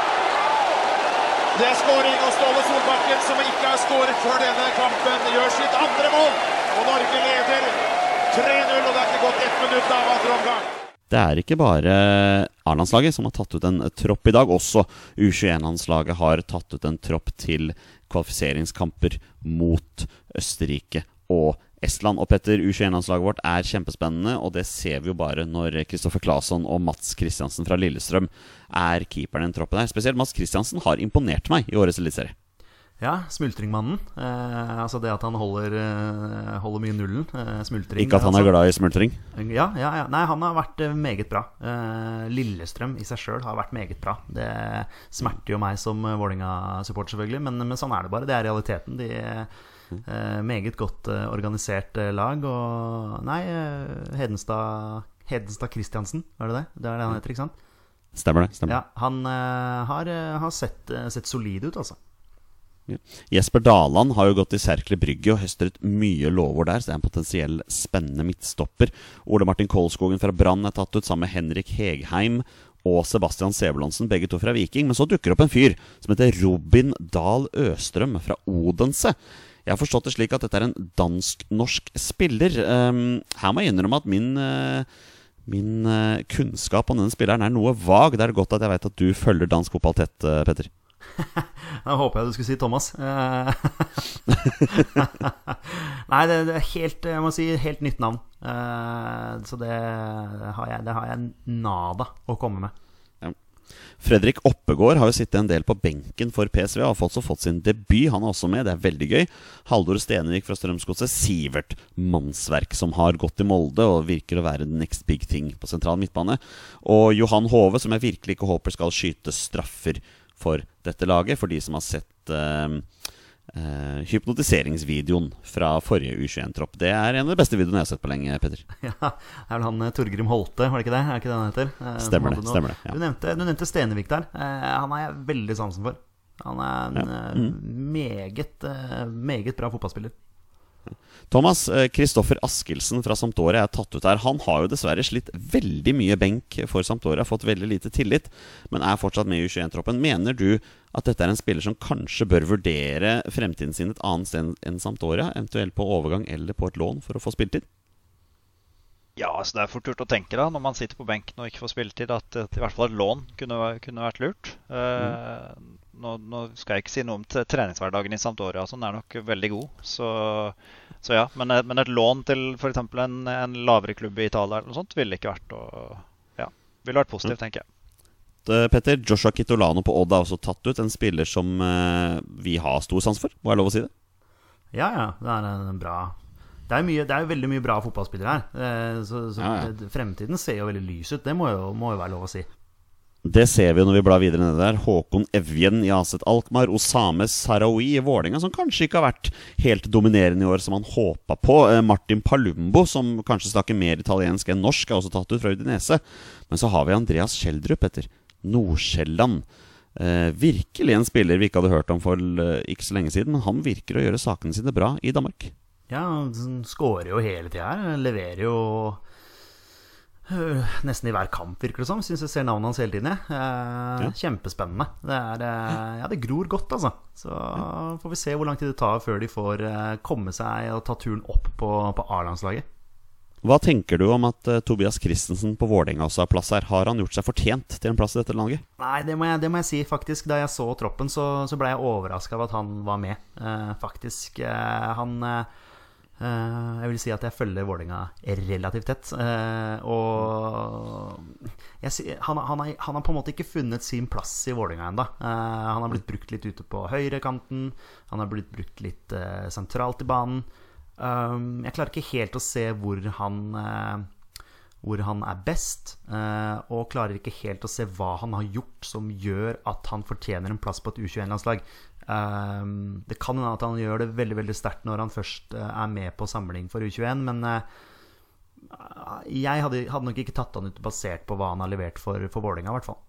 Det er skåring, og Ståle Solbakken, som ikke har skåret før denne kampen, gjør sitt andre mål. Og Norge leder 3-0, og det er ikke gått ett minutt av andre omgang. Det er ikke bare A-landslaget som har tatt ut en tropp i dag. Også U21-landslaget har tatt ut en tropp til kvalifiseringskamper mot Østerrike og Estland. Og Petter, U21-landslaget vårt er kjempespennende, og det ser vi jo bare når Kristoffer Claesson og Mats Kristiansen fra Lillestrøm er keeperen i den troppen her. Spesielt Mats Kristiansen har imponert meg i årets eliteserie. Ja, Smultringmannen. Eh, altså det at han holder, eh, holder mye nullen. Eh, smultring. Ikke at han er altså. glad i smultring? Ja, ja, ja, Nei, han har vært eh, meget bra. Eh, Lillestrøm i seg sjøl har vært meget bra. Det smerter jo meg som Vålinga-support, selvfølgelig, men, men, sånn er det bare. Det er realiteten. De eh, Meget godt organisert lag. Og nei, Hedenstad Hedenstad Christiansen, var det det? Det er det han heter, ikke sant? Stemmer det. stemmer Ja, Han har, har sett, sett solid ut, altså. Jesper Daland har jo gått i Serkle Brygge og høster ut mye lovord der, så det er en potensiell spennende midtstopper. Ole Martin Kolskogen fra Brann er tatt ut sammen med Henrik Hegheim og Sebastian Sebulonsen, begge to fra Viking. Men så dukker det opp en fyr som heter Robin Dahl Østrøm fra Odense. Jeg har forstått det slik at dette er en dansk-norsk spiller. Um, her må jeg innrømme at min uh, Min uh, kunnskap om denne spilleren er noe vag. Det er godt at jeg vet at du følger dansk fotball tett, uh, Petter. Da håper jeg du skulle si Thomas. Nei, det, er helt, jeg må si, helt nytt navn. Eh, så det har, jeg, det har jeg nada å komme med. Fredrik Oppegård har jo sittet en del på benken for PSV og har også fått sin debut. Han er også med, det er veldig gøy. Haldor Stenvik fra Strømsgodset. Sivert Mannsverk, som har gått i Molde og virker å være the next big thing på sentral midtbane. Og Johan Hove, som jeg virkelig ikke håper skal skyte straffer for dette laget, for de som har sett uh, uh, hypnotiseringsvideoen fra forrige U21-tropp. Det er en av de beste videoene jeg har sett på lenge, Petter. Ja, det er vel han eh, Torgrim Holte, var det ikke det? Er ikke det han heter? Stemmer det. stemmer det ja. du, nevnte, du, nevnte, Stenevik der. han har jeg veldig sansen for. Han er en ja. mm. meget, meget bra fotballspiller. Thomas, Kristoffer Askildsen fra Sampdoria er tatt ut her. Han har jo dessverre slitt veldig mye benk for Sampdoria, fått veldig lite tillit, men er fortsatt med i U21-troppen. Mener du at dette er en spiller som kanskje bør vurdere fremtiden sin et annet sted enn Sampdoria? Eventuelt på overgang eller på et lån for å få spilletid? Ja, altså det er fort gjort å tenke da, når man sitter på benken og ikke får spilletid, at, at i hvert fall et lån kunne, kunne vært lurt. Uh, nå, nå, skal jeg ikke si noe om treningshverdagen i Sampdoria, sånn er nok veldig god. Så, så ja, men, men, et lån til f.eks. En, en lavere klubb i Italia eller noe sånt ville ikke vært å, ja, ville vært positivt, tenker jeg. Petter, Joshua Kitolano på Odd er også tatt ut. En spiller som uh, vi har stor sans for. Må jeg lov å si det? Ja, ja. Det er en bra det er, mye, det er veldig mye bra fotballspillere her. Eh, så, så ja, ja. fremtiden ser jo veldig lys ut. Det må jo, må jo være lov å si. Det ser vi når vi blar videre nede der. Håkon Evjen i Aset Alkmaar. Osame Sarawi i Vålerenga, som kanskje ikke har vært helt dominerende i år som han håpa på. Eh, Martin Palumbo, som kanskje snakker mer italiensk enn norsk, er også tatt ut fra Udinese. Men så har vi Andreas Schjelderup etter Nordsjælland. Eh, virkelig en spiller vi ikke hadde hørt om for eh, ikke så lenge siden, men han virker å gjøre sakene sine bra i Danmark. Ja, han skårer jo hele tida her. Leverer jo øh, nesten i hver kamp, virker det som. Syns jeg ser navnet hans hele tiden. Eh, ja. Kjempespennende. Det, er, eh, ja, det gror godt, altså. Så ja. får vi se hvor lang tid det tar før de får eh, komme seg og ta turen opp på, på A-landslaget. Hva tenker du om at uh, Tobias Christensen på Vålerenga også har plass her? Har han gjort seg fortjent til en plass i dette laget? Nei, det må jeg, det må jeg si, faktisk. Da jeg så troppen, så, så ble jeg overraska av at han var med. Uh, faktisk. Uh, han jeg vil si at jeg følger Vålerenga relativt tett. Uh, og jeg, han, han, har, han, har, på en måte ikke funnet sin plass i Vålerenga ennå. Uh, han har blitt brukt litt ute på høyrekanten. Han har blitt brukt litt sentralt i banen. Jeg klarer ikke helt å se hvor han hvor han er best, og klarer ikke helt å se hva han har gjort som gjør at han fortjener en plass på et U21-landslag. Um, det kan hende at han gjør det veldig veldig sterkt når han først uh, er med på samling for U21, men uh, jeg hadde, hadde, nok ikke tatt han ut basert på hva han har levert for, for Vålerenga, i hvert fall.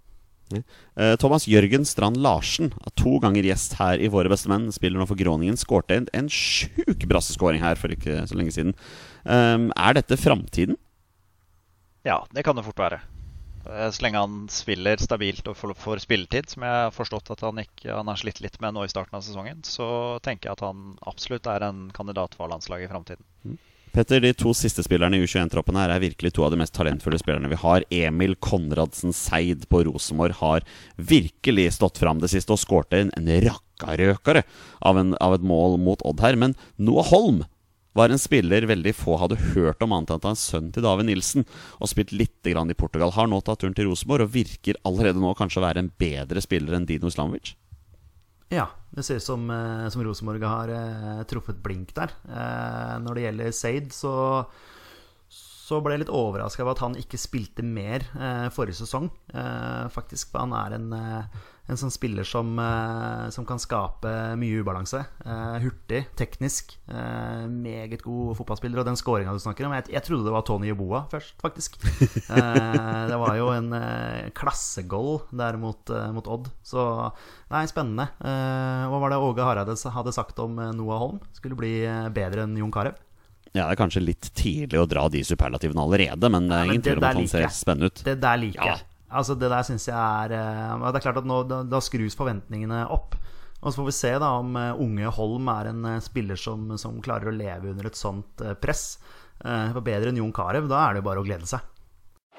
Uh, Thomas Jørgen Strand Larsen, to ganger gjest her i Våre beste menn, spiller nå for Groningen. Skårte en, en sjuk brasseskåring her for ikke så lenge siden. Um, er dette framtiden? Ja, det kan det fort være. Eh, så lenge han spiller stabilt og får, spilletid, som jeg har forstått at han, ikke, han har slitt litt med nå i starten av sesongen, så tenker jeg at han absolutt er en kandidat for landslaget i framtiden. Mm. Petter, de to siste spillerne i U21-troppen her er virkelig to av de mest talentfulle spillerne vi har. Emil Konradsen Seid på Rosenborg har virkelig stått fram det siste og skårte en, en rakkarøkere av, av et mål mot Odd her. Men Noah Holm var en spiller veldig få hadde hørt om, annet enn at han er sønnen til David Nilsen og spilt litt i Portugal. Har nå tatt turen til Rosenborg og virker allerede nå kanskje å være en bedre spiller enn Dino Slamovic. Ja, det ser ut som, eh, som Rosenborg har eh, truffet blink der. Eh, når det gjelder Seid, så, så ble jeg litt overraska over at han ikke spilte mer eh, forrige sesong. Eh, faktisk, han er en eh, en sånn spiller som, eh, som kan skape mye ubalanse. Eh, hurtig, teknisk. Eh, meget god fotballspiller. Og den skåringa du snakker om Jeg, jeg trodde det var Tony Yeboa først, faktisk. det var jo en klassegoal der mot, mot, Odd. Så nei, spennende. hva var det Åge Hareide hadde sagt om Noah Holm? Skulle bli bedre enn Jon Carew? Ja, Det er kanskje litt tidlig å dra de superlativene allerede, men det er ingen tvil om at han ser spennende ut. Det der liker jeg. Ja. Altså Det der syns jeg er eh, Det er klart at nå da, da, skrus forventningene opp. Og så får vi se da om uh, unge Holm er en uh, spiller som, som, klarer å leve under et sånt press. For bedre enn Jon Carew, da er det jo bare å glede seg.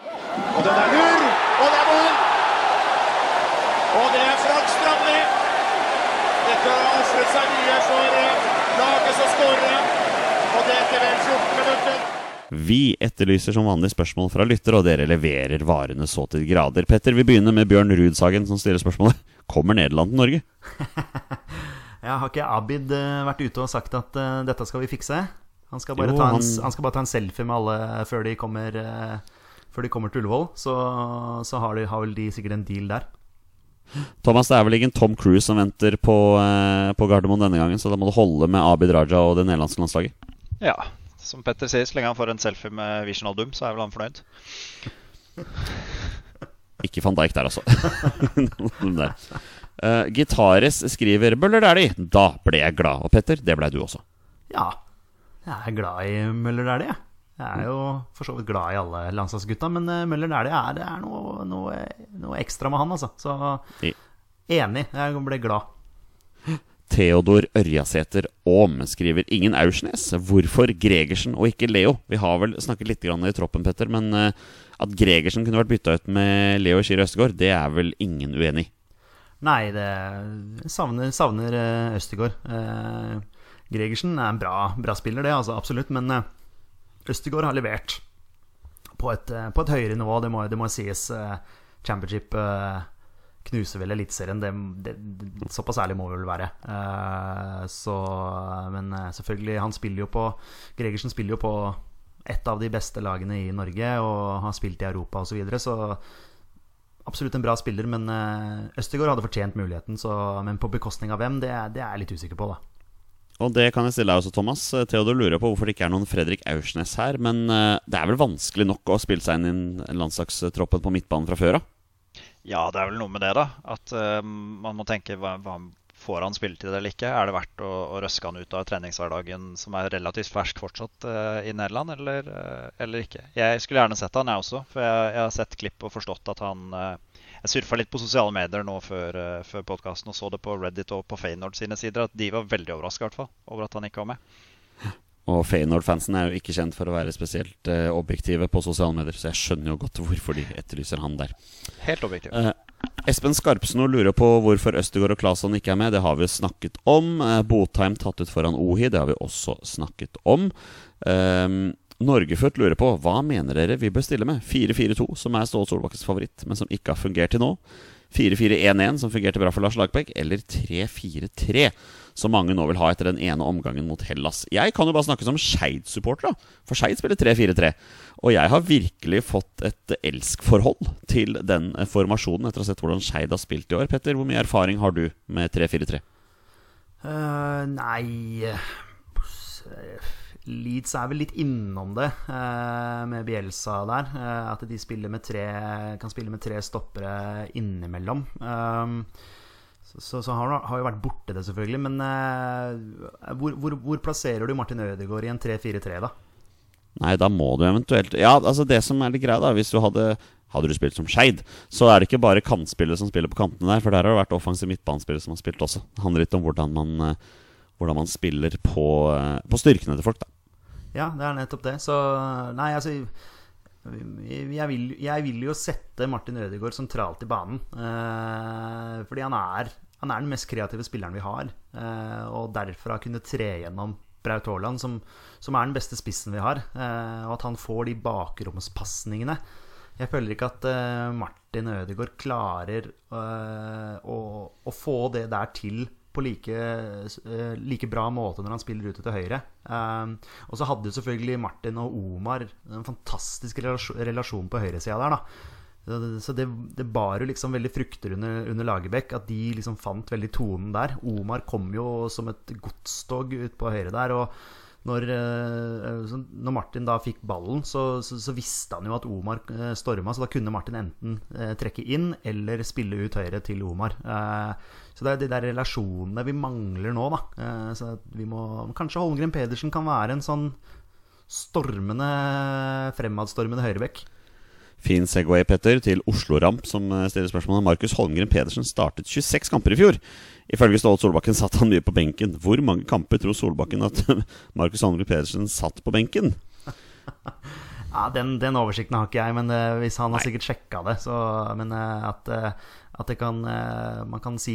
Og den er lur! Og det er mål! Og det er Frank Strandli. Dette har ofret seg mye for laget som skårer. Og det etter vel 14 minutter. Vi etterlyser som vanlig spørsmål fra lyttere, og dere leverer varene så til grader. Petter, vi begynner med Bjørn Rudsagen, som stiller spørsmålet Kommer Nederland til Norge? ja, har ikke Abid uh, vært ute og sagt at uh, dette skal vi fikse? Han skal, jo, en, han... han skal, bare ta en, selfie med alle før de kommer, uh, før de kommer til Ullevål. Så, så har, de, har, vel de sikkert en deal der. Thomas, det er vel ingen Tom Cruise som venter på, på Gardermoen denne gangen, så da må du holde med Abid Raja og det nederlandske landslaget? Ja, som Petter sier, så lenge han får en selfie med Vision Aldum, så er vel han fornøyd. Ikke van Dijk der, altså. der. Uh, Gitares skriver 'Møller Dæhlie'. Da ble jeg glad. Og Petter, det blei du også. Ja. Jeg er glad i Møller Dæhlie, jeg. Jeg er jo for så vidt glad i alle landslagsgutta, men eh, Møller Dæhlie er, det er noe, noe, noe ekstra med han, altså. Så I- enig. Jeg ble glad. Theodor Ørjasæter Aam skriver ingen Aursnes. Hvorfor Gregersen og ikke Leo? Vi har vel snakket litt i troppen, Petter, men eh, at Gregersen kunne vært bytta ut med Leo Skier Østegård, det er vel ingen uenig i. Nei, det savner, savner eh, Østegård. Eh, Gregersen er en bra, bra spiller, det, altså, absolutt. Men eh, Østegård har levert på et, på et høyere nivå, det må, det sies. Championship eh, knuser vel Eliteserien. Det, det, det, såpass ærlig må vi vel være. Uh, så, men eh, selvfølgelig, han spiller jo på Gregersen spiller jo på et av de beste lagene i Norge og har spilt i Europa osv. Så, videre, så absolutt en bra spiller, men uh, Østegård hadde fortjent muligheten. Så, men på bekostning av hvem, det, det er jeg litt usikker på, da. Og det kan jeg stille deg også, Thomas. Theodor lurer på hvorfor det ikke er noen Fredrik Aursnes her. Men det er vel vanskelig nok å spille seg inn i landslagstroppen på midtbanen fra før av? Ja, det er vel noe med det, da. At uh, man må tenke hva, hva Får han spilletid eller ikke? Er det verdt å, å røske han ut av treningshverdagen, som er relativt fersk fortsatt uh, i Nederland, eller, uh, eller ikke? Jeg skulle gjerne sett han, jeg også. For jeg, jeg har sett klipp og forstått at han uh, Jeg surfa litt på sosiale medier nå før, uh, før podkasten og så det på Reddit og på Feynord sine sider, at de var veldig overraska over at han ikke var med. Og Feyenoord-fansen er jo ikke kjent for å være spesielt eh, objektive på sosiale medier, så jeg skjønner jo godt hvorfor de etterlyser han der. Helt objektivt. Eh, Espen Skarpsno lurer på hvorfor Østegård og Claesson ikke er med. Det har vi jo snakket om. Eh, Botheim tatt ut foran Ohi. Det har vi også snakket om. Eh, Norgefødt lurer på hva mener dere vi bør stille med? 4-4-2, som er Ståle Solbakkens favoritt, men som ikke har fungert til nå. 4-4-1-1, som fungerte bra for Lars Lagerbäck. Eller 3-4-3, som mange nå vil ha etter den ene omgangen mot Hellas. Jeg kan jo bare snakke som Skeid-supporter, da. For Skeid spiller 3-4-3. Og jeg har virkelig fått et elskforhold til den eh, formasjonen etter å ha sett hvordan Skeid har spilt i år. Petter, hvor mye erfaring har du med 3-4-3? Uh, nei eh, Leeds er vel litt innom det eh, med Bielsa der. eh, at de tre, kan spille med tre stoppere innimellom. Um, så, så, så har har jo vært borte det, selvfølgelig. Men eh, hvor, hvor, hvor plasserer du Martin Ødegaard i en 3-4-3, da? Nei, da må du eventuelt Ja, altså det som er litt greia, da Hvis du hadde hadde du spilt som Skeid, så er det ikke bare kantspillere som spiller på kantene der, for der har det vært offensiv midtbanespillere som har spilt også. Det handler litt om hvordan man, eh, hvordan man spiller på, eh, på styrkene til folk, da. Ja, det er nettopp det. Så nei, altså jeg vil, jeg vil jo sette Martin Ødegaard sentralt i banen. Eh, fordi han er, han er den mest kreative spilleren vi har. Eh, og derfra kunne tre gjennom Braut Haaland, som, som er den beste spissen vi har. Eh, og at han får de bakromspasningene. Jeg føler ikke at eh, Martin Ødegaard klarer eh, å, å få det der til på like, eh, like bra måte når han spiller ute til høyre. Um, og så hadde jo selvfølgelig Martin og Omar en fantastisk relasjon, på høyresida der, da. Så det, det bar jo liksom veldig frukter under, under Lagerbäck, at de liksom fant veldig tonen der. Omar kom jo som et godstog ut på høyre der. og når, eh, når Martin da fikk ballen, så, så, så visste han jo at Omar eh, storma, så da kunne Martin enten eh, trekke inn eller spille ut høyre til Omar. Eh, så det er de der relasjonene vi mangler nå, da. Eh, så vi må, kanskje Holmgren Pedersen kan være en sånn stormende, fremadstormende høyrebekk. Fin Segway, Petter, til Oslo Ramp, som eh, stiller spørsmålet. Markus Holmgren Pedersen startet 26 kamper i fjor. Ifølge Ståle Solbakken satt han mye på benken. Hvor mange kamper tror Solbakken at Markus Holmgren Pedersen satt på benken? Ja, den, den oversikten har ikke jeg, men uh, hvis han har sikkert sjekka det. Så, men uh, at, uh, at det kan, man kan si,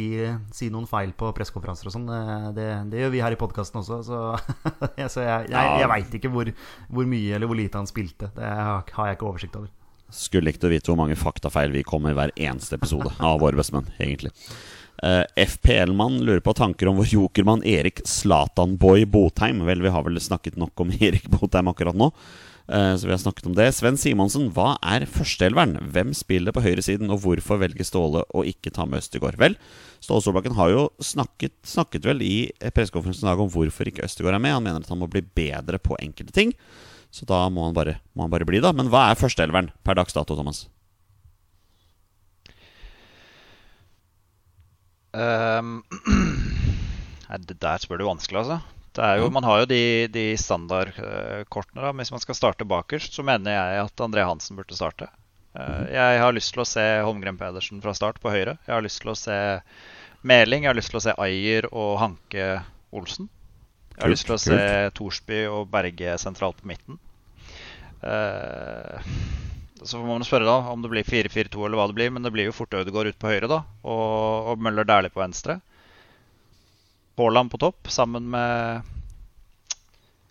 si noen feil på pressekonferanser og sånn, det, det gjør vi her i podkasten også. Så, så jeg, jeg, jeg veit ikke hvor, hvor mye eller hvor lite han spilte. Det har, har jeg ikke oversikt over. Skulle likt å vite hvor mange faktafeil vi kommer i hver eneste episode av Våre bestemenn, egentlig. Uh, FPL-mann lurer på tanker om vår jokermann Erik Slatanboy Botheim. Vel, vi har vel snakket nok om Erik Botheim akkurat nå, Uh, så vi har snakket om det. Sven Simonsen, hva er førsteelveren? Hvem spiller på høyresiden, og hvorfor velger Ståle å ikke ta med Østegård? Vel, Ståle Solbakken har jo snakket, snakket vel i pressekonferansen i dag om hvorfor ikke Østegård er med. Han mener at han må bli bedre på enkelte ting. Så da må han bare, må han bare bli, da. Men hva er førsteelveren per dags dato, Thomas? Um, det der spør du vanskelig, altså. Det er jo, man har jo de, de standardkortene. da. Hvis man skal starte bakerst, så mener jeg at André Hansen burde starte. Eh, Jeg har lyst til å se Holmgren Pedersen fra start på høyre. Jeg har lyst til å se Meling. Jeg har lyst til å se Ayer og Hanke Olsen. Jeg har lyst til å se Thorsby og Berge sentralt på midten. Eh, så får man spørre da om det blir 4-4-2 eller hva det blir, men det blir jo fort Ødegaard ut på høyre da, og, og Møller Dæhlie på venstre. Haaland på topp, sammen med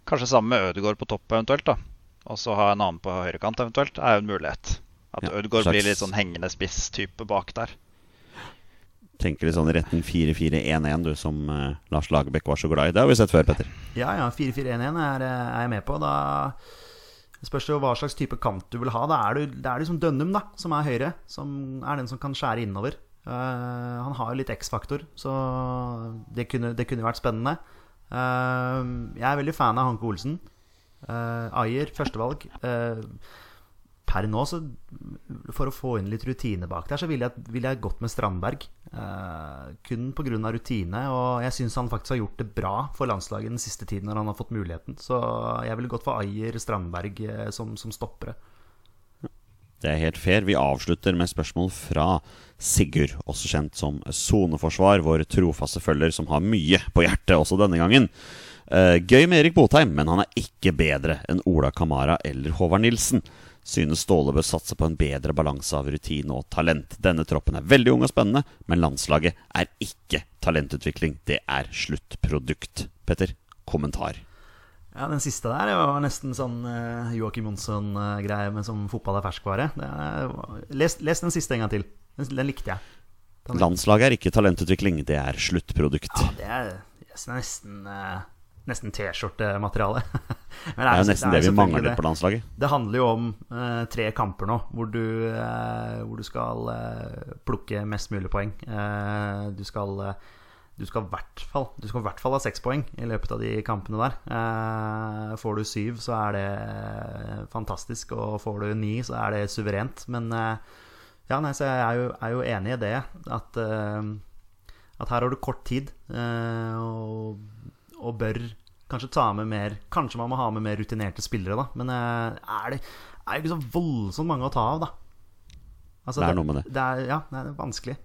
Kanskje sammen med Ødegaard på topp eventuelt, da. Og så ha en annen på høyrekant eventuelt, er jo en mulighet. At Ja, Ødegaard slags- blir litt sånn hengende spiss-type bak der. Tenker litt sånn i retten 4-4-1-1, du som uh, Lars Lagerbäck var så glad i. Det har vi sett før, Petter. Ja, ja, 4-4-1-1 er, er jeg med på. Da spørs det jo hva slags type kant du vil ha. Da er det, det er liksom Dønnum, da, som er høyre. Som er den som kan skjære innover. Uh, han har jo litt X-faktor, så det kunne, det kunne vært spennende. Uh, jeg er veldig fan av Hanke Olsen. Uh, Ayer, førstevalg. Eh, per nå, så for å få inn litt rutine bak der, så ville jeg, ville jeg gått med Strandberg. Uh, kun pga. rutine. Og jeg syns han faktisk har gjort det bra for landslaget den siste tiden når han har fått muligheten. Så jeg ville gått for Ayer, Strandberg eh, som, som stoppere. Det er helt fair. Vi avslutter med spørsmål fra Sigurd, også kjent som Soneforsvar, vår trofaste følger som har mye på hjertet også denne gangen. Uh, gøy med Erik Botheim, men han er ikke bedre enn Ola Kamara eller Håvard Nilsen. Synes Ståle bør satse på en bedre balanse av rutine og talent. Denne troppen er veldig ung og spennende, men landslaget er ikke talentutvikling. Det er sluttprodukt. Petter, kommentar. Ja, Den siste der var nesten sånn uh, Joakim Jonsson-greie med som fotball er ferskvare. Det er, les, les den siste en gang til. Den, den likte jeg. Den, Landslaget er ikke talentutvikling, det er sluttprodukt. ja, det er, det er nesten, eh, nesten T-skjortemateriale. Men Det er jo nesten det vi mangler det. på landslaget. Det handler jo om eh, tre kamper nå, hvor du, eh, hvor du skal eh, plukke mest mulig poeng. Eh, du skal eh, du skal fall Du skal i hvert fall ha seks poeng i løpet av de kampene der. Eh, får du syv, så er det fantastisk, og får du ni, så er det suverent. Men ja, nei, så jeg er jo, er jo enig i det. At, at her har du kort tid, eh, og, og bør kanskje ta med mer Kanskje man må ha med mer rutinerte spillere, da. Men eh, er det er jo ikke så voldsomt mange å ta av, da. Altså, Det er noe med det. Det er, ja, det er vanskelig.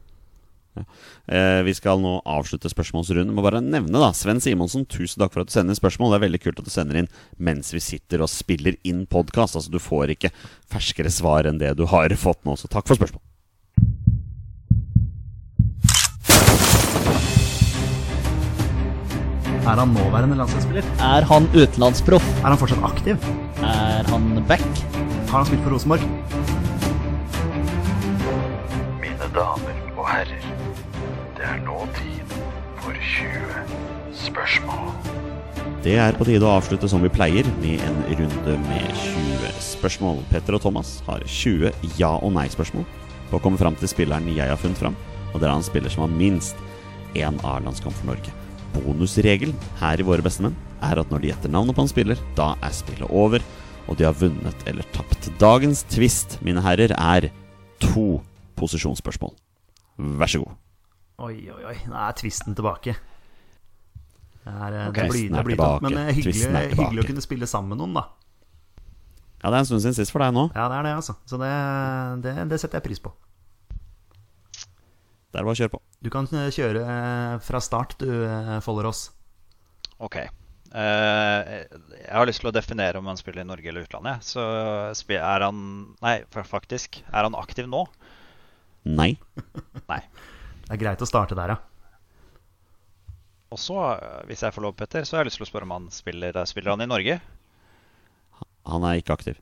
Eh, vi skal nå avslutte spørsmålsrunden. Må bare nevne da Sven Simonsen, tusen takk for at du sender inn spørsmål. Det er veldig kult at du sender inn mens vi sitter og spiller inn podkast. Altså, du får ikke ferskere svar enn det du har fått nå, så takk for spørsmål. Er han nåværende landslagsspiller? Er han utenlandsproff? Er han fortsatt aktiv? Er han back? Har han spilt for Rosenborg? Mine damer og herrer, det er nå tid for 20 spørsmål. Det er på tide å avslutte som vi pleier, med en runde med 20 spørsmål. Petter og Thomas har 20 ja- og nei-spørsmål på å komme fram til spilleren jeg har funnet fram. Og det er en spiller som har minst én A-landskamp for Norge. Bonusregelen her i Våre bestemenn er at når de gjetter navnet på en spiller, da er spillet over, og de har vunnet eller tapt. Dagens twist, mine herrer, er to posisjonsspørsmål. Vær så god. Oi, oi, oi. Nå er tvisten tilbake. Det er, eh, Ok. det blir, det er blir tilbake. Men eh, hyggelig, hyggelig å kunne spille sammen med noen, da. Ja, det er en stund siden sist for deg nå. Ja, det er det, altså. Så det, det, det setter jeg pris på. Det er bare å kjøre på. Du kan eh, kjøre eh, fra start, du, eh, Follerås. Ok. Eh, jeg har lyst til å definere om han spiller i Norge eller utlandet. Så er han Nei, faktisk. Er han aktiv nå? Nei. Nei. Det er greit å starte der, ja. Og så, hvis jeg får lov, Petter, så har jeg lyst til å spørre om han spiller, spiller han i Norge. Han er ikke aktiv.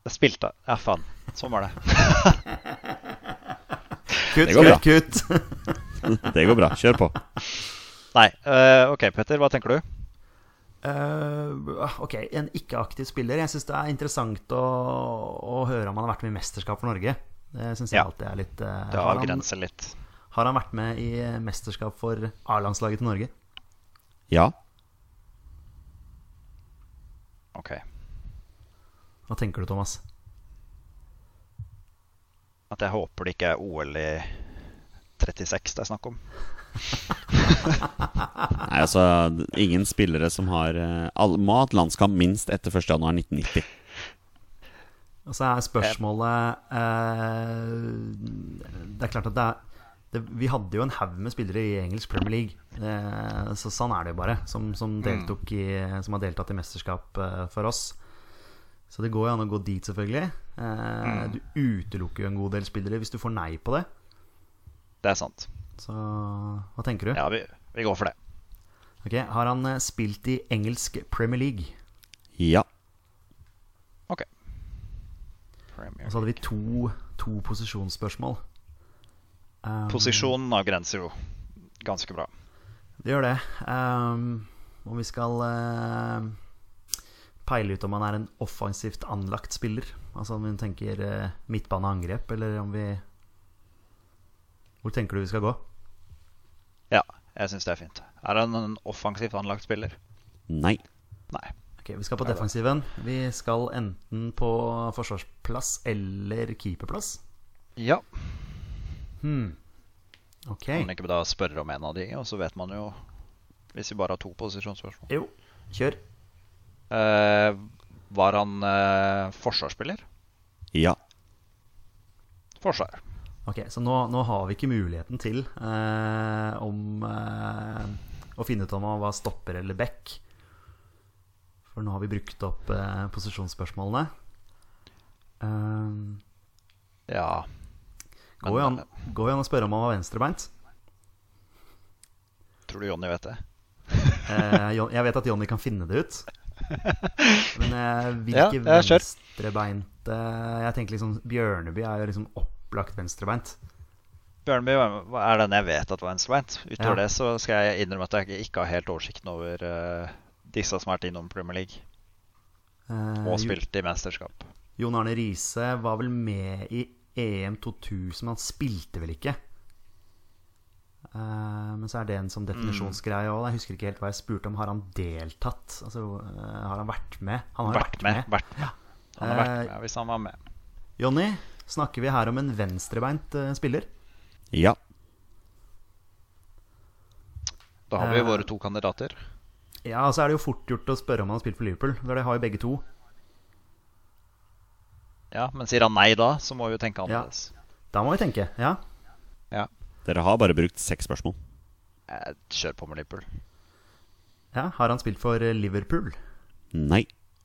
Det spilte Ja, faen. Sånn var det. Kutt, Det går bra. kutt, kutt. Det går bra. Kjør på. Nei. Uh, ok, Petter, hva tenker du? Uh, ok, en ikke-aktiv spiller. Jeg syns det er interessant å, å høre om han har vært med i mesterskap for Norge. Det syns jeg Ja. alltid er litt uh, Det har han- avgrenser litt. Har han vært med i mesterskap for A-landslaget til Norge? Ja. Ok. Hva tenker du, Thomas? At jeg håper det ikke er OL i 36 det er snakk om. Nei, altså Ingen spillere som har all, Må ha hatt landskamp minst etter 1.1.1990. Og så er spørsmålet eh, Det er klart at det er det, Vi hadde jo en haug med spillere i engelsk Premier League. Eh, så sånn er det jo bare. Som, som, deltok i, som har deltatt i mesterskap eh, for oss. Så det går jo an å gå dit, selvfølgelig. Eh, Du utelukker jo en god del spillere hvis du får nei på det. Det er sant. Så hva tenker du? Ja, vi, vi går for det. Ok, Har han eh, spilt i engelsk Premier League? Ja. Ok. Og så hadde vi to, to posisjonsspørsmål. Um, Posisjonen avgrenser jo ganske bra. Det gjør det. Um, om vi skal uh, peile ut om han er en offensivt anlagt spiller, altså om vi tenker eh, midtbaneangrep, eller om vi Hvor tenker du vi skal gå? Ja, jeg syns det er fint. Er han en offensivt anlagt spiller? Nei. Nei. Ok, Vi skal på defensiven. Vi skal enten på forsvarsplass eller keeperplass. Ja. Hmm. Ok. Kan man ikke da spørre om en av de, og så vet man jo Hvis vi bare har to posisjonsspørsmål. Jo, kjør. Eh, var han eh, forsvarsspiller? Ja. Forsvar. Ok, Så nå, nå har vi ikke muligheten til eh, om eh, å finne ut om han var stopper eller back. For nå har vi brukt opp eh, posisjonsspørsmålene. Um, Ja. går, jo an, går jo an å spørre om han var venstrebeint. Tror du Jonny vet det? Eh, jeg vet at Jonny kan finne det ut. Men eh, Ja, hvilke jeg venstrebeinte venstrebeint Jeg tenker liksom Bjørneby er jo liksom opplagt venstrebeint. Bjørneby er den jeg vet at var venstrebeint. Utover Ja. det så skal jeg innrømme at jeg ikke- ikke har helt oversikten over uh, disse som har vært innom Premier League Eh, og spilt i mesterskap. Jon Arne Riise var vel med i EM 2000, men han spilte vel ikke. Eh, men så er det en sånn definisjonsgreie òg. Jeg husker ikke helt hva jeg spurte om. Har han deltatt? Altså, eh, har han vært med? Han har Vært med. Vært, han har vært Eh, med hvis han var med. Jonny, snakker vi her om en venstrebeint eh, spiller? Ja. Da har vi Eh, våre to kandidater. Ja, så er det jo fort gjort å spørre om han har spilt for Liverpool. For det har jo begge to. Ja, Men sier han nei da, så må vi jo tenke Ja. annerledes. Da må vi tenke. Ja. Dere har bare brukt seks spørsmål. Eh, Kjør på med Liverpool. ja. Har han spilt for eh, Liverpool? Nei.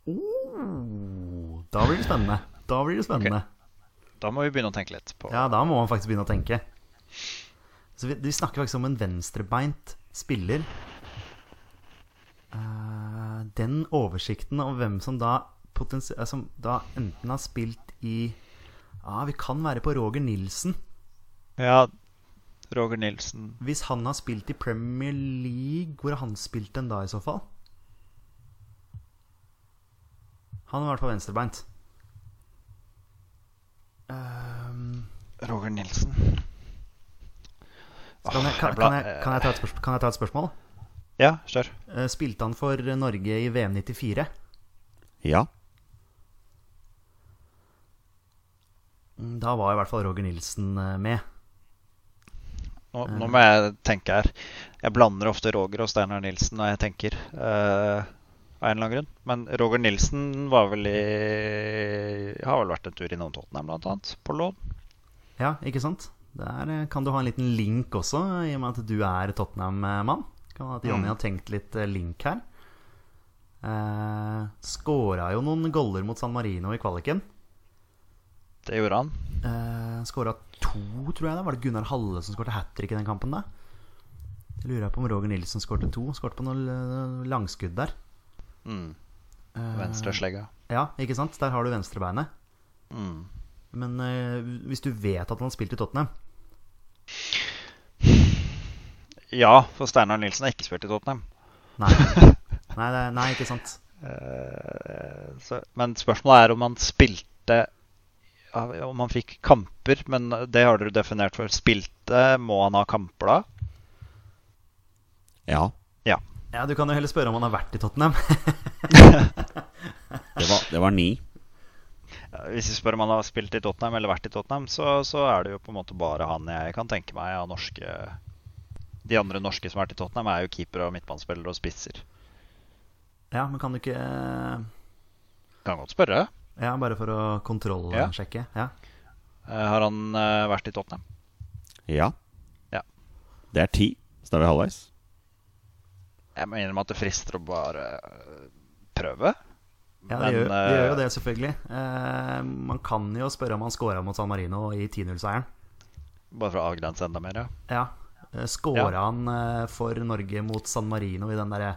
Oh, da blir det spennende. Da blir det spennende. Da må vi begynne å tenke litt på Ja, da må man faktisk begynne å tenke. Så vi, vi snakker faktisk om en venstrebeint spiller. Uh, den oversikten om hvem som da, som da enten har spilt i Ja, vi kan være på Roger Nilsen. Ja, Roger Nilsen Hvis han har spilt i Premier League, hvor har han spilt den da i så fall? Han har vært på venstrebeint. Um, Roger Nilsen. kan, jeg, kan, kan, jeg, kan, jeg ta et spørsmål, kan jeg ta et spørsmål? Ja, kjør. Eh, Spilte han for Norge i VM 94? Ja. Mm, Da var i hvert fall Roger Nilsen eh, med. Nå, nå må jeg tenke her. Jeg blander ofte Roger og Steinar Nilsen når jeg tenker. Uh, av en eller annen grunn. Men Roger Nilsen var vel i Har vel vært en tur innom Tottenham, blant annet. På lån. Ja, ikke sant? Der eh, kan du ha en liten link også, i og med at du er Tottenham-mann. Kan hende at Jonny Mm. har tenkt litt eh, link her. Eh, Skåra jo noen goller mot San Marino i kvaliken. Det gjorde han. Eh, Skåra to, tror jeg. da Var det Gunnar Halle som skåret hat trick i den kampen? da? Jeg lurer på om Roger Nilsen skåret to. Skåret på noen eh, langskudd der. Mm. Eh, Venstreslegga. Ja, ikke sant? Der har du venstrebeinet. Mm. Men eh, hvis du vet at han har spilt i Tottenham Ja, for Steinar Nilsen har ikke spilt i Tottenham. Nei, nei, det, nei ikke sant. Eh, så, men spørsmålet er om han spilte Om han fikk kamper, men det har dere definert for. Spilte, må han ha kamper da? Ja. Ja. Ja, Du kan jo heller spørre om han har vært i Tottenham. Det var, det var ni. Hvis vi spør om han har spilt i Tottenham eller vært i Tottenham, så, så er det jo på en måte bare han jeg kan tenke meg av norske De andre norske som har vært i Tottenham, er jo keepere og midtbanespillere og spisser. Ja, men kan du ikke eh, Kan godt spørre. Ja, bare for å kontrollsjekke. Ja. Ja. Har han eh, vært i Tottenham? Ja. Ja. Det er ti, så da er vi halvveis. Jeg må innrømme at det frister å bare eh, prøve. Ja, det, Men, gjør, det gjør jo eh, det, selvfølgelig. Eh, man kan jo spørre om han scora mot San Marino i 10-0-seieren. Bare for å avgrense enda mer, ja. Ja. Eh, Scora Ja. han eh, for Norge mot San Marino i den derre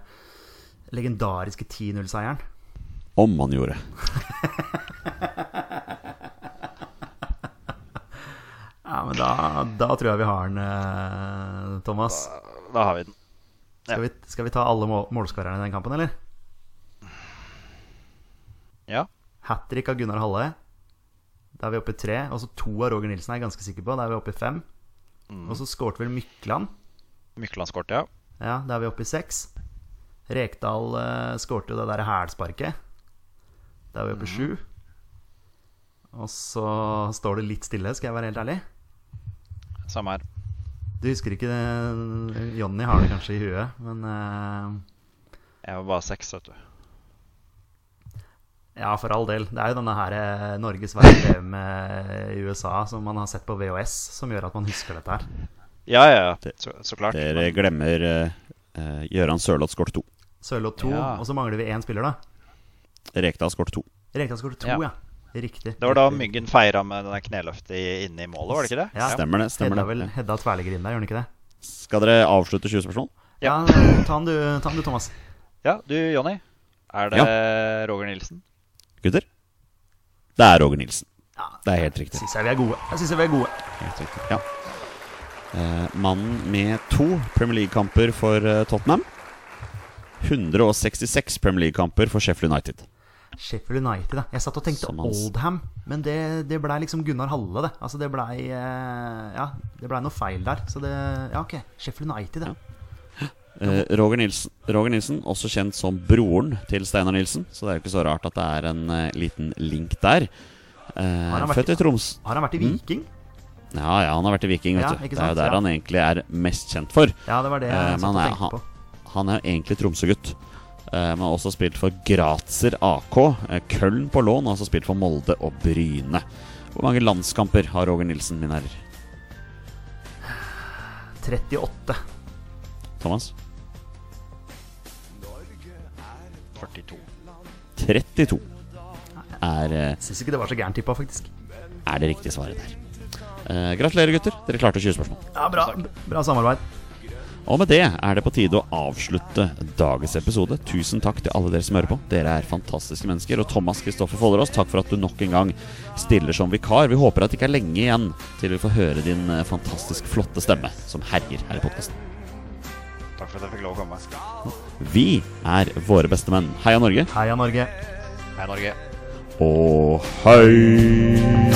legendariske 10-0-seieren? Om han gjorde. Ja, men da, da tror jeg vi har den, eh, Thomas. Da har vi den. Skal vi, skal vi ta alle mål målskårerne i den kampen, eller? Ja. Hat trick av Gunnar Halle. Da er vi oppe i tre. Og så to av Roger Nilsen er jeg ganske sikker på. Da er vi oppe i fem. Og så skårte vel Mykland. Mykland skårte, ja. Ja, da er vi oppe i seks. Rekdal uh, skårte jo det der hælsparket. Da er vi oppe i sju. Og så står det litt stille, skal jeg være helt ærlig. Samme her. Du husker ikke det? Jonny har det kanskje i huet, men uh... Jeg var bare seks, vet du. Ja, for all del. Det er jo denne her eh, Norges VM med USA som man har sett på VHS, som gjør at man husker dette her. Ja, ja, ja. Så, så klart. Dere glemmer uh, Gøran Sørloth skort to. Sørloth 2, Ja. og så mangler vi én spiller, da. Rekdal skårte to. Rekdal skåret to, ja. Ja. Riktig. Det var da. Myggen feira med den kneløftet inne i målet, var det ikke det? Ja. Stemmer det. stemmer Hedda det vel Ja. Hedda tverligger inn der, gjør han ikke det? Skal dere avslutte 20 spørsmål? Ja, ta den du, ta den du Thomas. Ja, du Jonny. Er det Roger Nilsen? Gutter? Det er Roger Nilsen. Det er helt riktig. Syns jeg vi er gode. Jeg synes jeg vi er gode. Helt riktig. Ja. Eh, mannen med to Premier League-kamper for eh, Tottenham. 166 Premier League-kamper for Sheffield United. Sheffield United, da. Jeg satt og tenkte Oldham, men det, det blei liksom Gunnar Halle, det. Altså det blei eh, Ja, det blei noe feil der. Så det Ja, ok. Sheffield United, ja. Eh, Roger, Nilsen, Roger Nilsen, også kjent som broren til Steinar Nilsen. Så det er jo ikke så rart at det er en eh, liten link der. Har han vært født i Troms. Har han vært i Viking? Ja, ja, han har vært i Viking, vet Ja, du. Det er jo der Ja. han egentlig er mest kjent for. Ja, det var det jeg satt og tenkte på. Han er jo egentlig Tromsø-gutt. Eh, men har også spilt for Grazer AK, Køllen på lån, og også spilt for Molde og Bryne. Hvor mange landskamper har Roger Nilsen, min herrer? 38. Thomas? 42. 32 er, eh, Syns ikke det var så gærent tippa, faktisk. er det riktige svaret der. Eh, gratulerer, gutter. Dere klarte 20 spørsmål. Ja, bra, bra samarbeid. Og med det er det på tide å avslutte dagens episode. Tusen takk til alle dere som hører på. Dere er fantastiske mennesker. Og Thomas Kristoffer Follerås, takk for at du nok en gang stiller som vikar. Vi håper at det ikke er lenge igjen til vi får høre din eh, fantastisk flotte stemme som herjer her i podkasten. Takk for at jeg fikk lov å komme. Vi er våre beste menn. Heia Norge. Heia Norge. Heia Norge. Og hei!